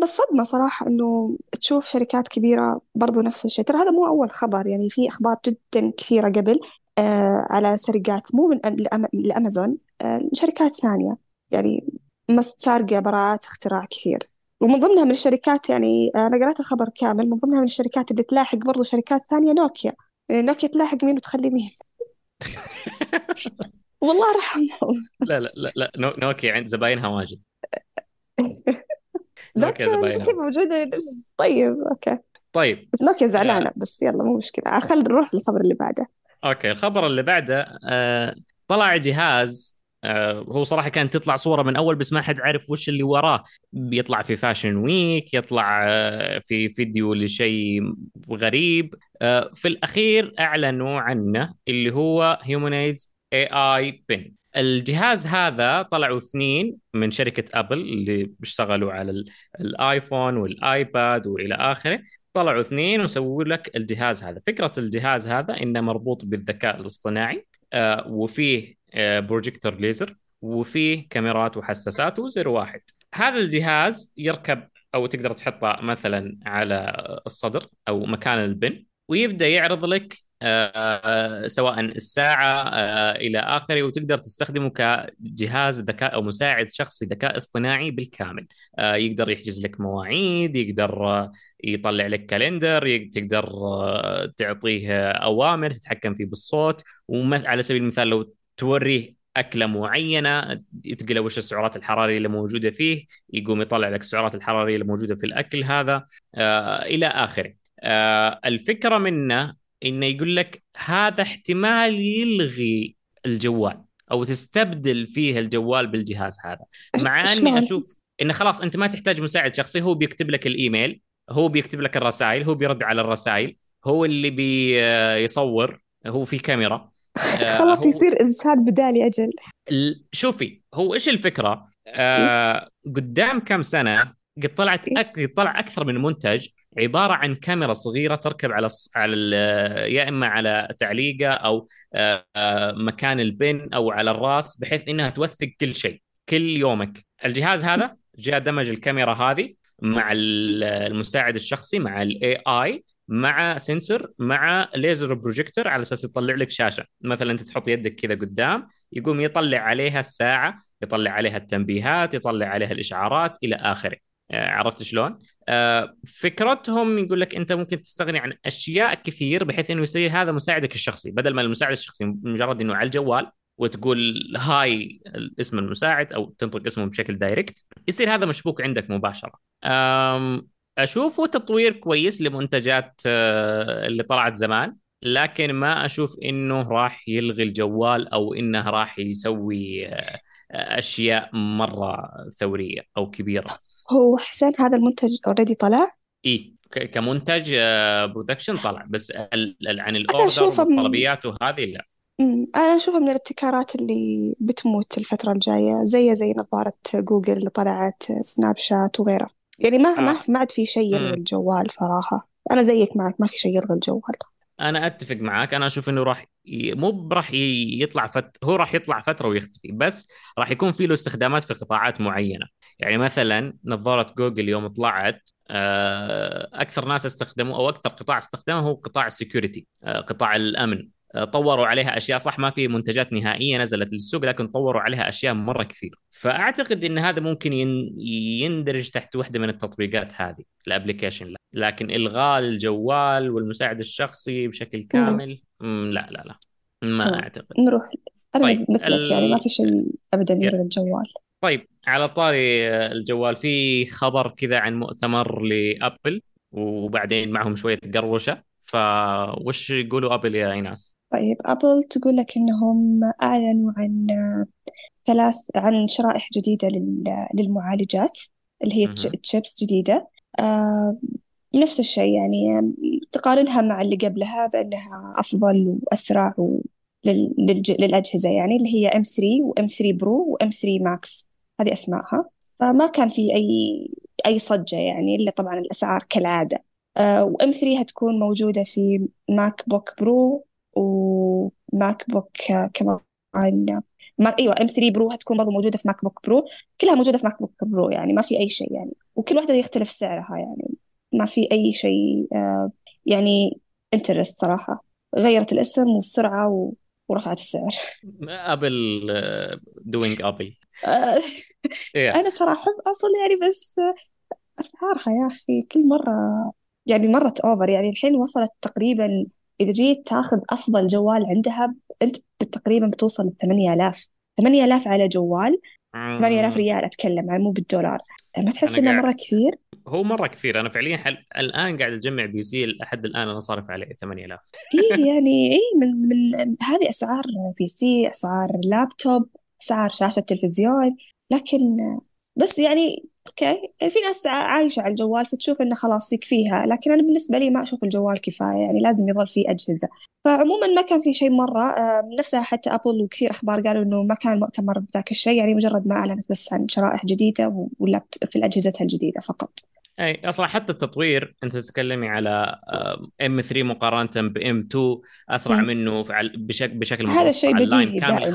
بس صدمة صراحة إنه تشوف شركات كبيرة برضو نفس الشيء. ترى هذا مو أول خبر يعني في أخبار جدا كثيرة قبل آه على سرقات مو من أم... لأم... لأمازون آه شركات ثانية. يعني سارقة براءات اختراع كثير. ومن ضمنها من الشركات يعني آه، أنا قرأت الخبر كامل من ضمنها من الشركات اللي تلاحق برضو شركات ثانية نوكيا. يعني نوكيا تلاحق مين وتخلي مين والله رحمهم لا لا لا لا. نو- نوكيا عند زباينها واجد. نوكيا زباينها. موجودة. طيب أوكي. طيب. بس نوكيا آه، زعلانة بس يلا مو مشكلة. خلينا نروح للخبر اللي بعده. أوكي الخبر اللي بعده آه، طلع جهاز آه، هو صراحة كانت تطلع صورة من أول بس ما حد عارف وش اللي وراه. بيطلع في Fashion Week يطلع آه، في فيديو لشيء غريب. آه، في الأخير أعلنوا عنه اللي هو Humane's AI Pin الجهاز هذا طلعوا اثنين من شركة أبل اللي بيشتغلوا على ال- الآيفون والآيباد وإلى آخره. طلعوا اثنين وسووا لك الجهاز هذا. فكرة الجهاز هذا إنه مربوط بالذكاء الاصطناعي آه، وفيه آه، بروجيكتور ليزر وفيه كاميرات وحساسات وزر واحد. هذا الجهاز يركب أو تقدر تحطه مثلا على الصدر أو مكان ال pin ويبدأ يعرض لك آه، سواء الساعة آه، إلى آخره وتقدر تستخدمه كجهاز ذكاء أو مساعد شخصي ذكاء اصطناعي بالكامل. آه، يقدر يحجز لك مواعيد يقدر آه، يطلع لك كالندر تقدر آه، تعطيه أوامر تتحكم فيه بالصوت وعلى سبيل المثال لو توريه أكلة معينة تقول وش السعرات الحرارية اللي موجودة فيه يقوم يطلع لك السعرات الحرارية اللي موجودة في الأكل هذا آه إلى آخره. آه الفكرة منه إنه يقول لك هذا احتمال يلغي الجوال أو تستبدل فيه الجوال بالجهاز هذا. مع إني؟ أشوف انه خلاص أنت ما تحتاج مساعد شخصي هو بيكتب لك الإيميل هو بيكتب لك الرسائل هو بيرد على الرسائل هو اللي بيصور هو في كاميرا. آه، خلاص هو يصير إنسان بدالي ال- شوفي هو إيش الفكرة؟ إيه. آه قدام كم سنة قد طلعت إيه. أك... طلع أكثر من منتج عبارة عن كاميرا صغيرة تركب على. على. يا إما على تعليقة أو آه آه مكان ال pin أو على الرأس بحيث إنها توثق كل شيء كل يومك الجهاز هذا جاء دمج الكاميرا هذه مع ال- المساعد الشخصي مع ال AI مع sensor مع laser projector على أساس يطلع لك شاشة مثلا أنت تحط يدك كذا قدام يقوم يطلع عليها الساعة يطلع عليها التنبيهات يطلع عليها الإشعارات إلى آخره آه، عرفت شلون؟ آه، فكرتهم يقول لك أنت ممكن تستغني عن أشياء كثير بحيث أنه يصير هذا مساعدك الشخصي. بدل ما المساعد الشخصي مجرد أنه على الجوال وتقول هاي اسم المساعد أو تنطق اسمه بشكل دايركت يصير هذا مشبوك عندك مباشرة. آم، أشوفه تطوير كويس لمنتجات آه، اللي طلعت زمان لكن ما أشوف إنه راح يلغي الجوال أو إنه راح يسوي آه، أشياء مرة ثورية أو كبيرة. هو حسين هذا المنتج already طلع؟ اي كمنتج production طلع بس ال- عن ال order من والطلبيات وهذه لا. أنا أشوفه من الابتكارات اللي بتموت الفترة الجاية زي زي نظارة جوجل اللي طلعت سناب شات وغيره يعني ما ما آه. ما عاد في شيء يلغي. الجوال صراحة. أنا زيك معك ما في شيء يلغي الجوال. أنا أتفق معاك أنا أشوف إنه راح ي... مو راح ي... يطلع فت... هو راح يطلع فترة ويختفي بس راح يكون في له استخدامات في قطاعات معينة. يعني مثلا نظارة جوجل يوم طلعت آه، أكثر ناس استخدموا أو أكثر قطاع استخدمه هو قطاع ال security قطاع الأمن آه، طوروا عليها أشياء صح ما في منتجات نهائية نزلت للسوق لكن طوروا عليها أشياء مرة كثير فأعتقد إن هذا ممكن ين... يندرج تحت واحدة من التطبيقات هذه ال application لا. لكن إلغاء الجوال والمساعد الشخصي بشكل كامل مم، لا لا لا ما تمام أعتقد نروح أنا طيب مثلك يعني ما. في شيء أبدا يا. يلغي الجوال طيب على طاري الجوال. في خبر كذا عن مؤتمر لأبل وبعدين معهم شوية قروشة. فوش يقولوا أبل يا إيناس؟ طيب أبل تقول لك إنهم أعلنوا عن ثلاث عن شرائح جديدة لل- للمعالجات اللي هي. تشيبس جديدة. آه، نفس الشيء يعني تقارنها مع اللي قبلها بأنها أفضل وأسرع و... لل... للج... للأجهزة يعني اللي هي M3 و M3 Pro و M3 Max هذه أسمائها. فما كان في أي أي صجة يعني إلا طبعا الأسعار كالعادة. آه و M3 هتكون موجودة في MacBook Pro و MacBook آه، كمان ما إيوه M 3 Pro هتكون برضه موجودة في MacBook Pro كلها موجودة في MacBook Pro يعني ما في أي شيء يعني. وكل واحدة يختلف سعرها يعني. ما في أي شيء آه يعني interest صراحة. غيرت الاسم والسرعة. ورفعت السعر. Apple doing Apple آه يا أنا ترى أحب ابل يعني بس أسعارها يا أخي كل مرة يعني مرة over يعني الحين وصلت تقريبا إذا جيت تأخذ أفضل جوال عندها أنت تقريبا بتوصل ل 8000 8000 على جوال 8000 ريال أتكلم عن مو بالدولار. ما تحس أنا إنه قاعد مرة كثير. هو مرة كثير. أنا فعليا حل... الآن قاعد أجمع PC لحد الآن أنا صارف عليه 8000 إيه يعني إيه من من هذه أسعار PC أسعار لابتوب. أسعار شاشة تلفزيون لكن بس يعني أوكي في ناس عايشة على الجوال فتشوف إنه خلاص يكفيها لكن أنا بالنسبة لي ما أشوف الجوال كفاية يعني لازم يظل فيه أجهزة. فعموما ما كان في شيء مرة نفسها حتى أبل وكثير أخبار قالوا إنه ما كان مؤتمر بذاك الشيء يعني مجرد ما أعلنت بس عن شرائح جديدة واللابت في أجهزتها الجديدة فقط. أي أصلا حتى التطوير أنت تتكلمي على إم 3 مقارنة بام 2 أسرع. منه بشكل بشكل هذا متوسط شيء على اللاين بديهي كامل دائما إيه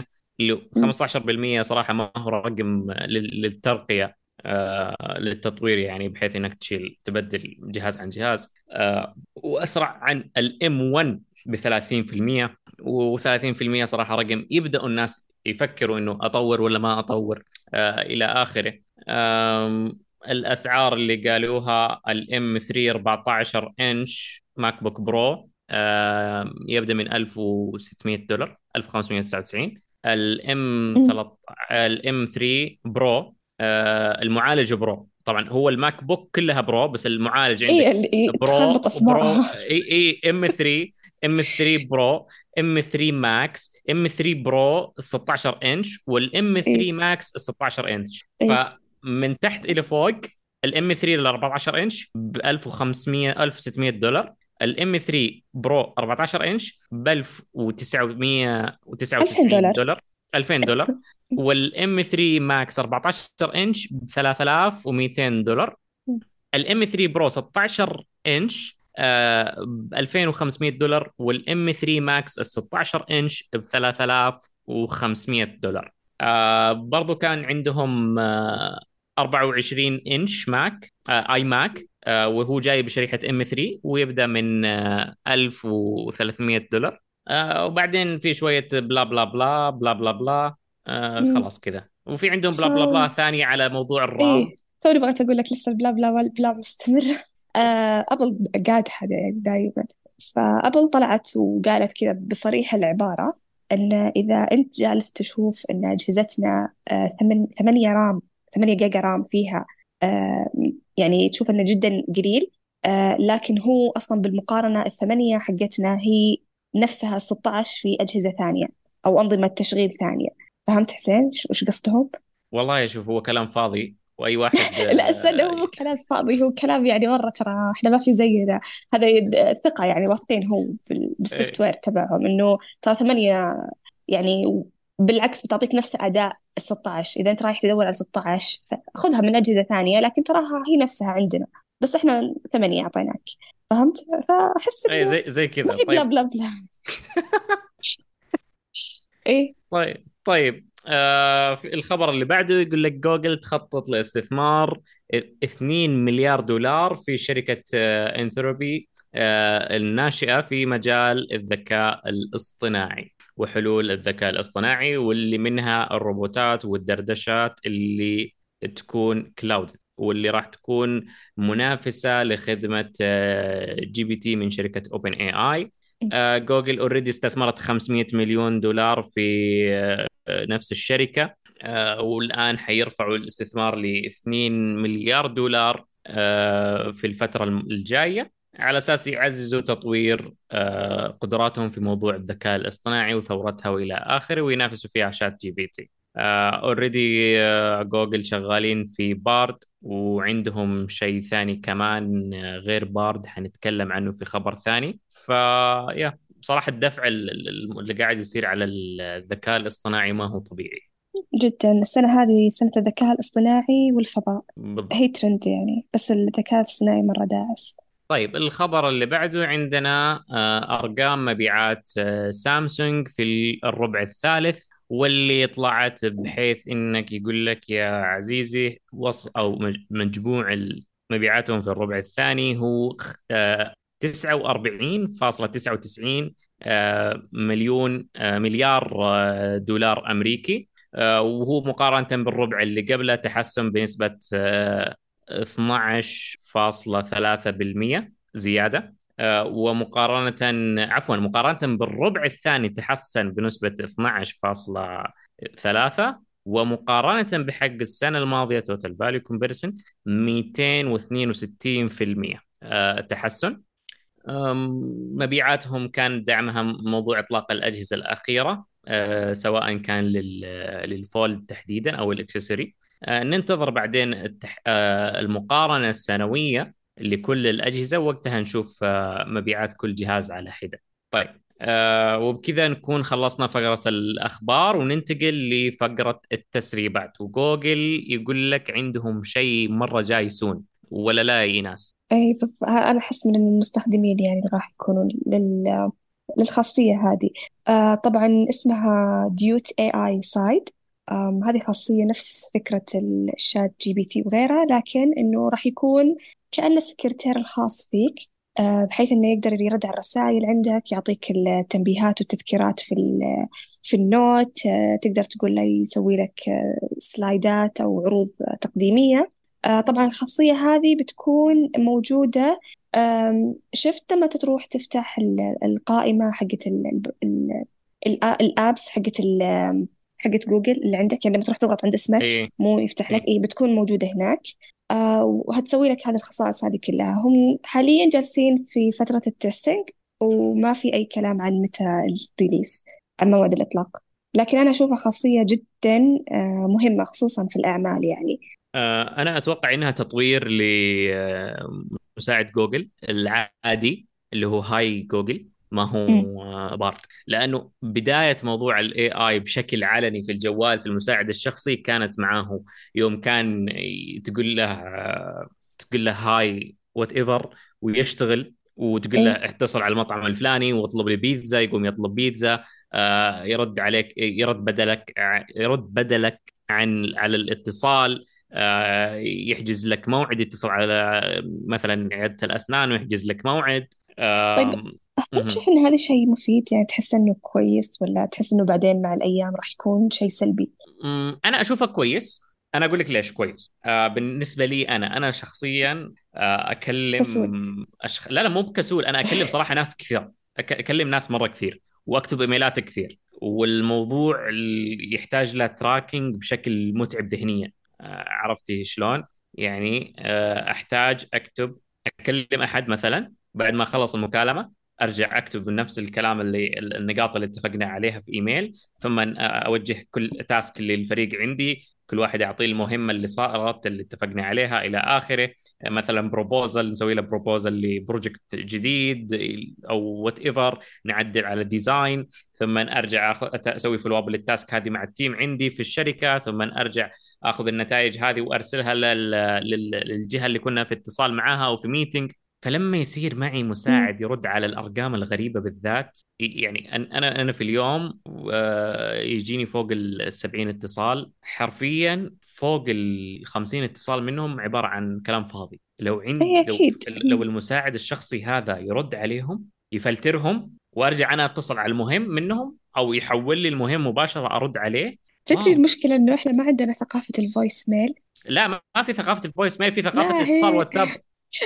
15% اللي مم. 15% صراحة ما هو رقم لل- للترقية آه للتطوير يعني بحيث إنك تشيل تبدل جهاز عن جهاز آه وأسرع عن الإم 1 ب 30% و30% صراحة رقم يبدأوا الناس يفكروا إنه أطور ولا ما أطور آه إلى آخره آه الأسعار اللي قالوها ال M 3 14 إنش MacBook Pro آه يبدأ من 1600 دولار 1599 ال M مم. 13 ال M 3 Pro آه المعالج Pro طبعا هو ال MacBook كلها Pro بس المعالج عندك اللي Pro Pro إي إي M 3 M 3 Pro M 3 Max M 3 Pro 16 إنش وال M اي 3 Max 16 إنش. اي فمن تحت إلى فوق ال M 3 ل 14 إنش ب 1500 1600 دولار. ال M 3 Pro 14 إنش ب 2000 1999 دولار. دولار. 2000 دولار. وال M 3 Max 14 إنش ب 3200 دولار. ال M 3 Pro 16 إنش ب 2500 دولار. وال M 3 Max ال 16 إنش ب 3500 دولار. آه برضو كان عندهم آه 24 إنش Mac آه iMac آه وهو جاي بشريحة M 3 ويبدأ من آه 1300 دولار. آه وبعدين في شوية blah blah blah blah blah blah آه. خلاص كذا. وفي عندهم blah blah blah ثانية على موضوع ال RAM. إيه. توني بغيت أقول لك لسه ال blah blah وال blah مستمر. آه ابل هذا يعني دائما فابل طلعت وقالت كذا بصريح العبارة إن إذا أنت جالس تشوف إن أجهزتنا آه ثمانية رام ثمانية جيجا رام فيها آه يعني تشوف إنه جدا قليل آه لكن هو أصلا بالمقارنة الثمانية حقتنا هي نفسها 16 في أجهزة ثانية أو أنظمة تشغيل ثانية. فهمت حسين؟ وش قصدهم؟ والله شوف هو كلام فاضي وأي واحد لا استنى آه، هو مو كلام فاضي هو كلام يعني مرة ترى إحنا ما في زينا. هذا ثقة يعني واثقين هو بال- بال software تبعهم إنه ترى ثمانية يعني بالعكس بتعطيك نفس أداء ال 16 إذا أنت رايح تدور على 16 خذها من أجهزة ثانية لكن تراها هي نفسها عندنا. بس إحنا ثمانية أعطيناك. فهمت؟ فأحس اي زي زي كذا. هي blah طيب. بلا بلا. إيه. طيب طيب. آه الخبر اللي بعده يقول لك جوجل تخطط لاستثمار 2 مليار دولار في شركة آه Anthropic آه الناشئة في مجال الذكاء الاصطناعي. وحلول الذكاء الاصطناعي واللي منها الروبوتات والدردشات اللي تكون Claude واللي راح تكون منافسة لخدمة آه GPT من شركة OpenAI جوجل already استثمرت 500 مليون دولار في آه، نفس الشركة. آه، والآن حيرفعوا الاستثمار ل 2 مليار دولار آه، في الفترة الجاية. على أساس يعززوا تطوير آه، قدراتهم في موضوع الذكاء الاصطناعي وثورتها وإلى آخره وينافسوا فيها ChatGPT. Already جوجل شغالين في Bard وعندهم شيء ثاني كمان آه، غير Bard حنتكلم عنه في خبر ثاني. فيا بصراحة الدفع ال- ال- اللي قاعد يصير على الذكاء الاصطناعي ما هو طبيعي. جدا. السنة هذه سنة الذكاء الاصطناعي والفضاء. بالضبط. هي ترند يعني بس الذكاء الاصطناعي مرة داعس. طيب الخبر اللي بعده عندنا آه، أرقام مبيعات آه، سامسونج في الربع الثالث واللي طلعت بحيث إنك يقول لك يا عزيزي وص مج- مجموع مبيعاتهم في الربع الثاني هو آه، 49.99 آه، مليون مليار دولار أمريكي آه، وهو مقارنة بالربع اللي قبله تحسن بنسبة آه، 12.3% زيادة. آه، ومقارنة عفوا مقارنة بالربع الثاني تحسن بنسبة 12.3 ومقارنة بحق السنة الماضية total value comparison 262% آه، تحسن. مبيعاتهم كان دعمها موضوع إطلاق الأجهزة الأخيرة أه، سواء كان لل- لل Fold تحديدا أو ال accessory. أه، ننتظر بعدين التح... أه، المقارنة السنوية لكل الأجهزة وقتها نشوف أه، مبيعات كل جهاز على حدة. طيب وبكذا نكون خلصنا فقرة الأخبار وننتقل لفقرة التسريبات. وجوجل يقول لك عندهم شيء مرة جاي soon ولا لا يا ناس أي بف... أنا أحس من المستخدمين يعني راح يكونوا لل... للخاصية هذه. آه طبعا اسمها Duet AI side هذه خاصية نفس فكرة ال ChatGPT وغيرها لكن إنه راح يكون كأنه السكرتير الخاص فيك آه، بحيث إنه يقدر يرد على الرسائل عندك يعطيك التنبيهات والتذكيرات في في ال note آه، تقدر تقول له يسوي لك سلايدات أو عروض تقديمية. طبعا الخاصية هذه بتكون موجودة شفت لما تروح تفتح القائمة حقت ال apps حقت حقت جوجل اللي عندك يعني لما تروح تضغط عند اسمك إيه. مو يفتح لك إيه. اي بتكون موجودة هناك. آه وهتسوي لك هذه الخصائص هذه كلها. هم حاليا جالسين في فترة ال testing وما في أي كلام عن متى ال release عن موعد الإطلاق. لكن أنا أشوفها خاصية جدا آه مهمة خصوصا في الأعمال يعني. آه أنا أتوقع إنها تطوير لمساعد جوجل العادي اللي هو Hey Google. ما هو Bard. لأنه بداية موضوع ال AI بشكل علني في الجوال في المساعد الشخصي كانت معاه. يوم كان تقول له تقول له hey whatever ويشتغل وتقول له اتصل على المطعم الفلاني واطلب لي بيتزا يقوم يطلب بيتزا. آه، يرد عليك يرد بدلك يرد بدلك عن على الاتصال. آه، يحجز لك موعد يتصل على مثلا عيادة الأسنان ويحجز لك موعد. طيب هل تشوف إن هذا شيء مفيد يعني تحس إنه كويس ولا تحس إنه بعدين مع الأيام راح يكون شيء سلبي؟ أنا أشوفه كويس. أنا أقول لك ليش كويس. آه بالنسبة لي أنا أنا شخصيا آه أكلم كسول. أشخ... لا لا مو بكسول. أنا أكلم صراحة ناس كثير. أكلم ناس مرة كثير وأكتب إيميلات كثير. والموضوع يحتاج له تراكنج بشكل متعب ذهنيا. آه عرفتي شلون؟ يعني آه أحتاج أكتب أكلم أحد مثلا بعد ما خلص المكالمة. أرجع أكتب نفس الكلام اللي النقاط اللي اتفقنا عليها في إيميل ثم أوجه كل تاسك للفريق عندي كل واحد يعطيه المهمة اللي صارت اللي اتفقنا عليها إلى آخره. مثلا proposal نسوي له proposal ل project جديد أو whatever نعدل على design ثم أرجع أسوي follow up لل task هذه مع ال team عندي في الشركة ثم أرجع آخذ النتائج هذه وأرسلها للجهة اللي كنا في اتصال معاها أو في meeting فلما يصير معي مساعد يرد على الأرقام الغريبة بالذات يعني أنا أنا في اليوم يجيني فوق ال 70 اتصال. حرفيا فوق ال 50 اتصال منهم عبارة عن كلام فاضي. لو عندي لو, لو المساعد الشخصي هذا يرد عليهم يفلترهم وأرجع أنا أتصل على المهم منهم أو يحول لي المهم مباشرة أرد عليه. تدري المشكلة إنه إحنا ما عندنا ثقافة الفويس ميل لا ما في ثقافة ال voice mail في ثقافة اتصال واتساب.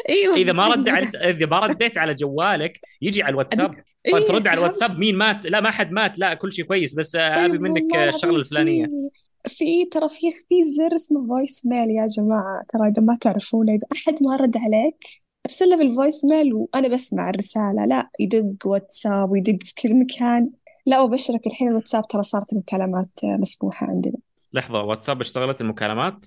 أيوه إذا ما رد على إذا ما رديت على جوالك يجي على الواتساب. فأنت ترد على الواتساب مين مات؟ لا ما حد مات. لا كل شيء كويس بس ابي منك الشغلة الفلانية. في ترى في في زر اسمه voice mail يا جماعة. ترى إذا ما تعرفونه إذا أحد ما رد عليك ارسل له بال voice mail وأنا بسمع الرسالة. لا يدق واتساب ويدق في كل مكان. لا وبشرك الحين الواتساب ترى صارت المكالمات مسموحه عندنا. لحظة واتساب اشتغلت المكالمات؟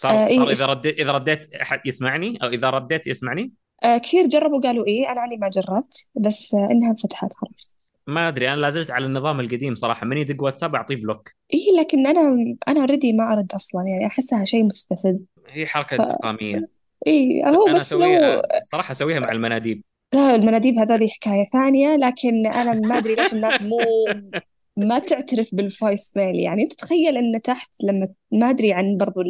صار, آه صار إيه اذا رديت إذا رديت أحد يسمعني؟ أو إذا رديت يسمعني؟ آه كثير جربوا قالوا إيه أنا عني ما جربت بس آه إنها انفتحت خلاص. ما أدري أنا لازلت على النظام القديم صراحة. من يدق واتساب أعطيه block. إيه لكن أنا أنا already ما أرد أصلا يعني أحسها شيء مستفز. هي حركة ف... انتقامية. إيه هو بس لو صراحة أسويها مع المناديب. لا المناديب هذول حكاية ثانية لكن أنا ما أدري ليش الناس مو ما تعترف بال voice mail. يعني أنت تخيل ان تحت لما ما أدري عن برضو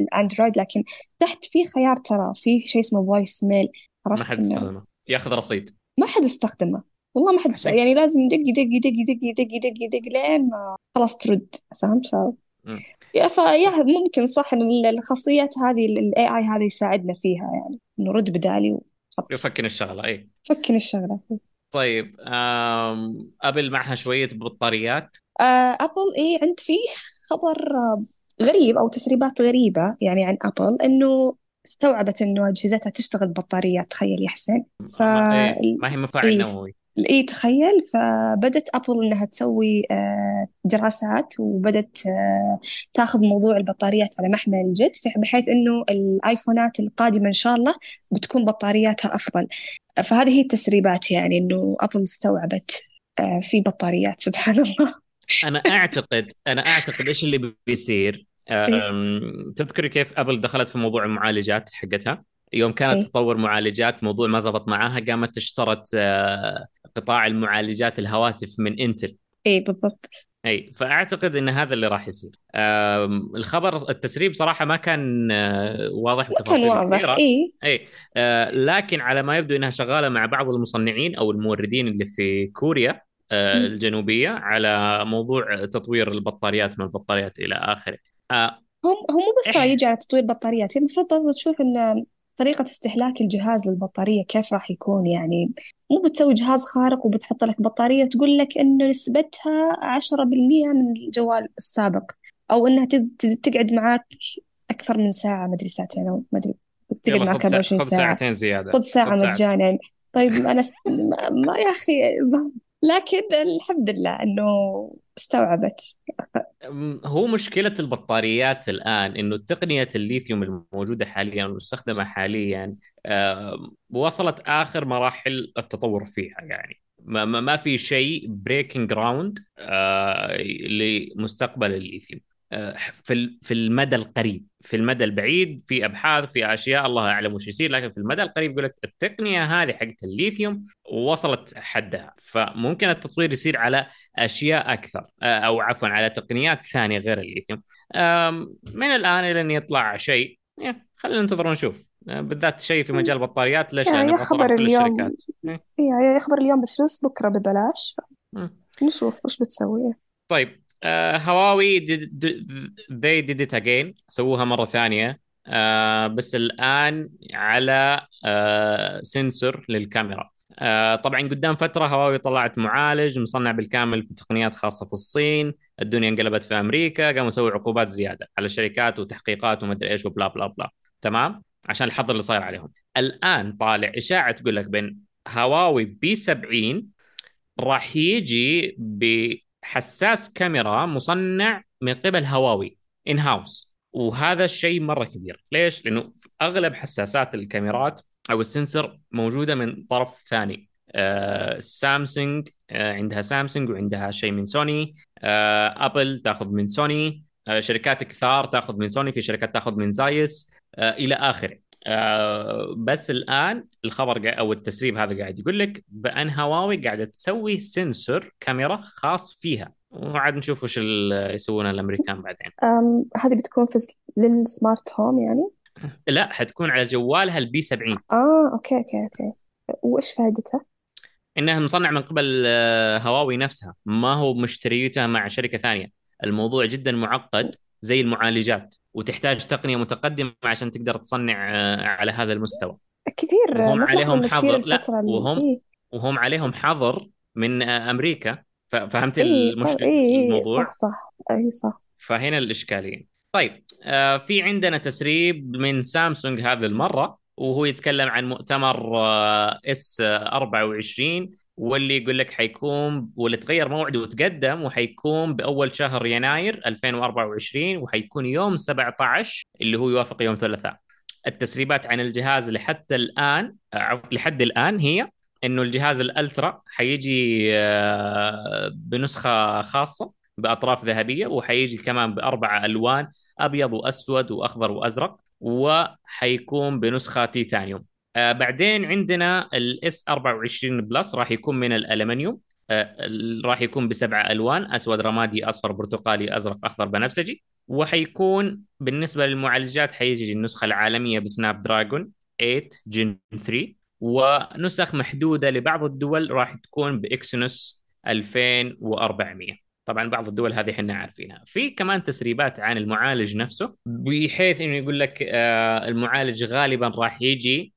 الأندرويد لكن تحت في خيار ترى في شيء اسمه voice mail. عرفت ما حد استخدمه. ياخذ رصيد. ما حد استخدمه. والله ما حد استخدمه يعني لازم يدق يدق يدق يدق يدق يدق يدق لين ما خلاص ترد. فهمت؟ ف يا فيا ممكن صح إن الخاصيات هذه ال AI هذا يساعدنا فيها يعني. انه رد بدالي يفكن الشغلة اي فكن الشغلة طيب أبل معها شوية بطاريات. آه، أبل إيه عند فيه خبر غريب أو تسريبات غريبة يعني عن أبل إنه استوعبت إنه أجهزتها تشتغل بطاريات تخيل يا حسين. ف... إيه، ما هي مفاعل إيه نووي. اي تخيل. فبدت أبل إنها تسوي آه، دراسات وبدت آه، تاخذ موضوع البطاريات على محمل الجد بحيث إنه الآيفونات القادمة إن شاء الله بتكون بطارياتها أفضل. فهذه هي التسريبات يعني إنه ابل استوعبت آه، في بطاريات سبحان الله. أنا أعتقد أنا أعتقد إيش اللي بيصير؟ إيه. تذكري كيف أبل دخلت في موضوع المعالجات حقتها؟ يوم كانت إيه؟ تطور معالجات موضوع ما زبط معاها قامت اشترت آه، قطاع المعالجات الهواتف من انتل اي بالضبط. أي فأعتقد إن هذا اللي راح يصير. الخبر التسريب صراحة ما كان آه، واضح ما كان بتفاصيل واضح كثيرة. إيه أي آه، لكن على ما يبدو إنها شغالة مع بعض المصنعين أو الموردين اللي في كوريا آه،. الجنوبية على موضوع تطوير البطاريات من البطاريات إلى آخره. هم هم مو بس ترى يجي على تطوير بطاريات. يعني المفروض برضه تشوف إن طريقة استهلاك الجهاز للبطارية كيف راح يكون يعني؟ مو بتسوي جهاز خارق وبتحط لك بطارية تقول لك إنه نسبتها عشرة بالمية من الجوال السابق أو إنها تقعد معاك أكثر من ساعة مدري ساعتين أو مدري تقعد ساعة 24 خذ ساعة. ساعتين زيادة. خذ ساعة خذ ساعة. مجانا. طيب أنا س... ما ما- يا أخي ما... لكن الحمد لله إنه استوعبت. هو مشكلة البطاريات الآن إنه تقنية الليثيوم الموجودة حاليا والمستخدمة حاليا وصلت آخر مراحل التطور فيها يعني. ما, ما في شيء breaking ground لمستقبل الليثيوم. في في المدى القريب في المدى البعيد في أبحاث في أشياء الله أعلم وش يصير لكن في المدى القريب يقول لك التقنية هذه حقت الليثيوم وصلت حدها. فممكن التطوير يصير على أشياء أكثر آه، أو عفوا على تقنيات ثانية غير الليثيوم. من الآن إلى أن يطلع شيء خلينا ننتظر ونشوف. آه، بالذات شيء في مجال البطاريات ليش يعني يا نبغى صراحة خبر كل اليوم. الشركات. إيه. اليوم بفلوس بكرة ببلاش. نشوف وش بتسوي. طيب هواوي did, did, they did it again. سووها مرة ثانية. آه بس الآن على آه سنسور للكاميرا. آه طبعا قدام فترة هواوي طلعت معالج مصنع بالكامل في تقنيات خاصة في الصين. الدنيا انقلبت في أمريكا قاموا يسووا عقوبات زيادة على الشركات وتحقيقات ومدري إيش وبلا بلا بلا. تمام؟ عشان الحظر اللي صاير عليهم. الآن طالع إشاعة تقول لك بين هواوي بي 70 راح يجي بحساس كاميرا مصنع من قبل هواوي ان هاوس وهذا الشيء مرة كبير. ليش؟ لأنه أغلب حساسات الكاميرات أو ال sensor موجودة من طرف ثاني. آه سامسونج آه عندها سامسونج وعندها شيء من سوني. آه أبل تأخذ من سوني. آه شركات كثار تأخذ من سوني في شركات تأخذ من زايس. آه إلى آخره. آه بس الآن الخبر أو التسريب هذا قاعد يقول لك بأن هواوي قاعدة تسوي sensor كاميرا خاص فيها. وعاد نشوف وش يسوونه الأمريكان بعدين. هذه بتكون في لل smart home يعني؟ لا حتكون على جوالها ال P 70 آه أوكي أوكي أوكي. وإيش فائدتها؟ إنها مصنع من قبل آه، هواوي نفسها. ما هو مشتريتها مع شركة ثانية. الموضوع جدا معقد. زي المعالجات وتحتاج تقنية متقدمة عشان تقدر تصنع آه، على هذا المستوى. كثير وهم عليهم حظر لا. وهم إيه. وهم عليهم حظر من آه، أمريكا. فهمت إيه. طيب إيه إيه صح الموضوع؟ صح إيه صح. فهنا الإشكالية. طيب آه في عندنا تسريب من سامسونج هذه المرة وهو يتكلم عن مؤتمر آه إس 24 واللي يقول لك حيكون واللي تغير موعده وتقدم وحيكون بأول شهر يناير 2024 وحيكون يوم 17 اللي هو يوافق يوم ثلاثاء. التسريبات عن الجهاز لحتى الآن لحد الآن هي إنه الجهاز ال Ultra حيجي آه، بنسخة خاصة بأطراف ذهبية وحيجي كمان بأربع ألوان أبيض وأسود وأخضر وأزرق وحيكون بنسخة تيتانيوم. آه بعدين عندنا ال S 24 Plus راح يكون من الألمنيوم. آه راح يكون بسبع ألوان أسود رمادي أصفر برتقالي أزرق أخضر بنفسجي. وحيكون بالنسبة للمعالجات حيجي النسخة العالمية ب Snapdragon 8 Gen 3 ونسخ محدودة لبعض الدول راح تكون ب Exynos 2400 طبعا بعض الدول هذه إحنا عارفينها. في كمان تسريبات عن المعالج نفسه بحيث إنه يقول لك آه المعالج غالبا راح يجي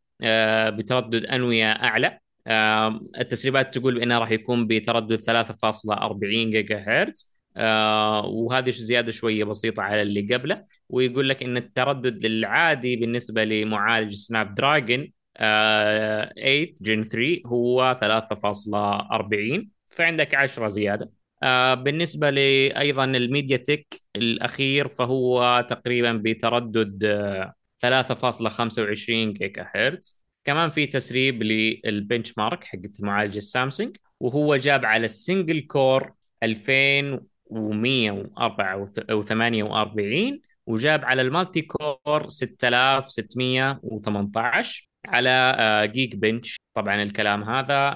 بتردد أنوية أعلى. آه التسريبات تقول بأنه راح يكون بتردد 3.40 جيجا هرتز آه وهذه زيادة شوية بسيطة على اللي قبله ويقول لك إن التردد العادي بالنسبة لمعالج Snapdragon آه 8 Gen 3 هو 3.40 فعندك 10 زيادة. آه بالنسبة لي أيضا ال MediaTek الأخير فهو تقريبا بتردد آه 3.25 جيجا هرتز كمان في تسريب لل benchmark حق المعالج السامسونج وهو جاب على ال single core 2148 وجاب على ال multi core 6618 على آه، Geekbench. طبعا الكلام هذا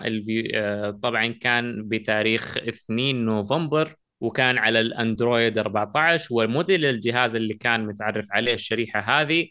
آه، طبعا كان بتاريخ 2 نوفمبر وكان على الأندرويد 14 وموديل الجهاز اللي كان متعرف عليه الشريحة هذه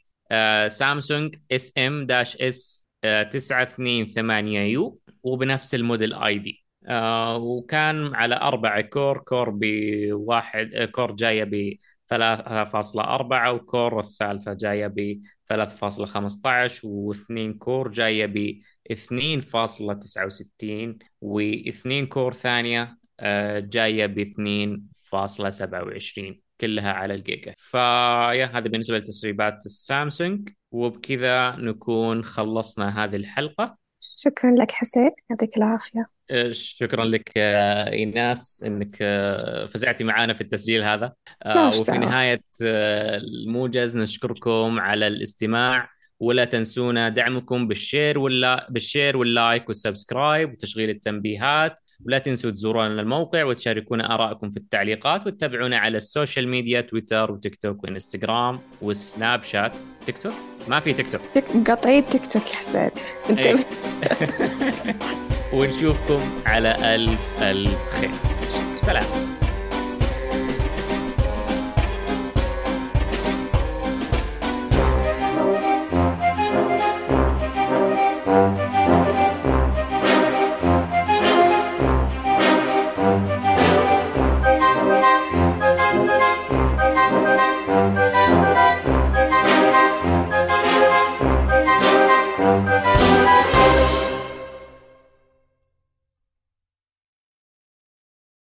سامسونج SM dash S 928 U وبنفس ال model ID. آه وكان على أربعة core core بواحد core جاية ب 3.4 و core الثالثة جاية ب 3.15 واثنين core جاية ب 2.69 واثنين core ثانية آه، جاية ب 2.27 كلها على الجيجا. فيا هذا بالنسبة لتسريبات السامسونج. وبكذا نكون خلصنا هذه الحلقة. شكرا لك حسين. يعطيك العافية. شكرا لك إيناس إنك فزعتي معنا في التسجيل هذا. وفي نهاية الموجز نشكركم على الاستماع. ولا تنسونا دعمكم بالشير ولا بالشير واللايك والسبسكرايب وتشغيل التنبيهات. ولا تنسوا تزورونا الموقع وتشاركونا ارائكم في التعليقات وتتابعونا على ال social media تويتر وتيك توك وإنستغرام وسناب شات. تيك توك ما في تيك توك مقاطعين تيك توك يا حسين. انت ونشوفكم على الف ألف خير. سلام.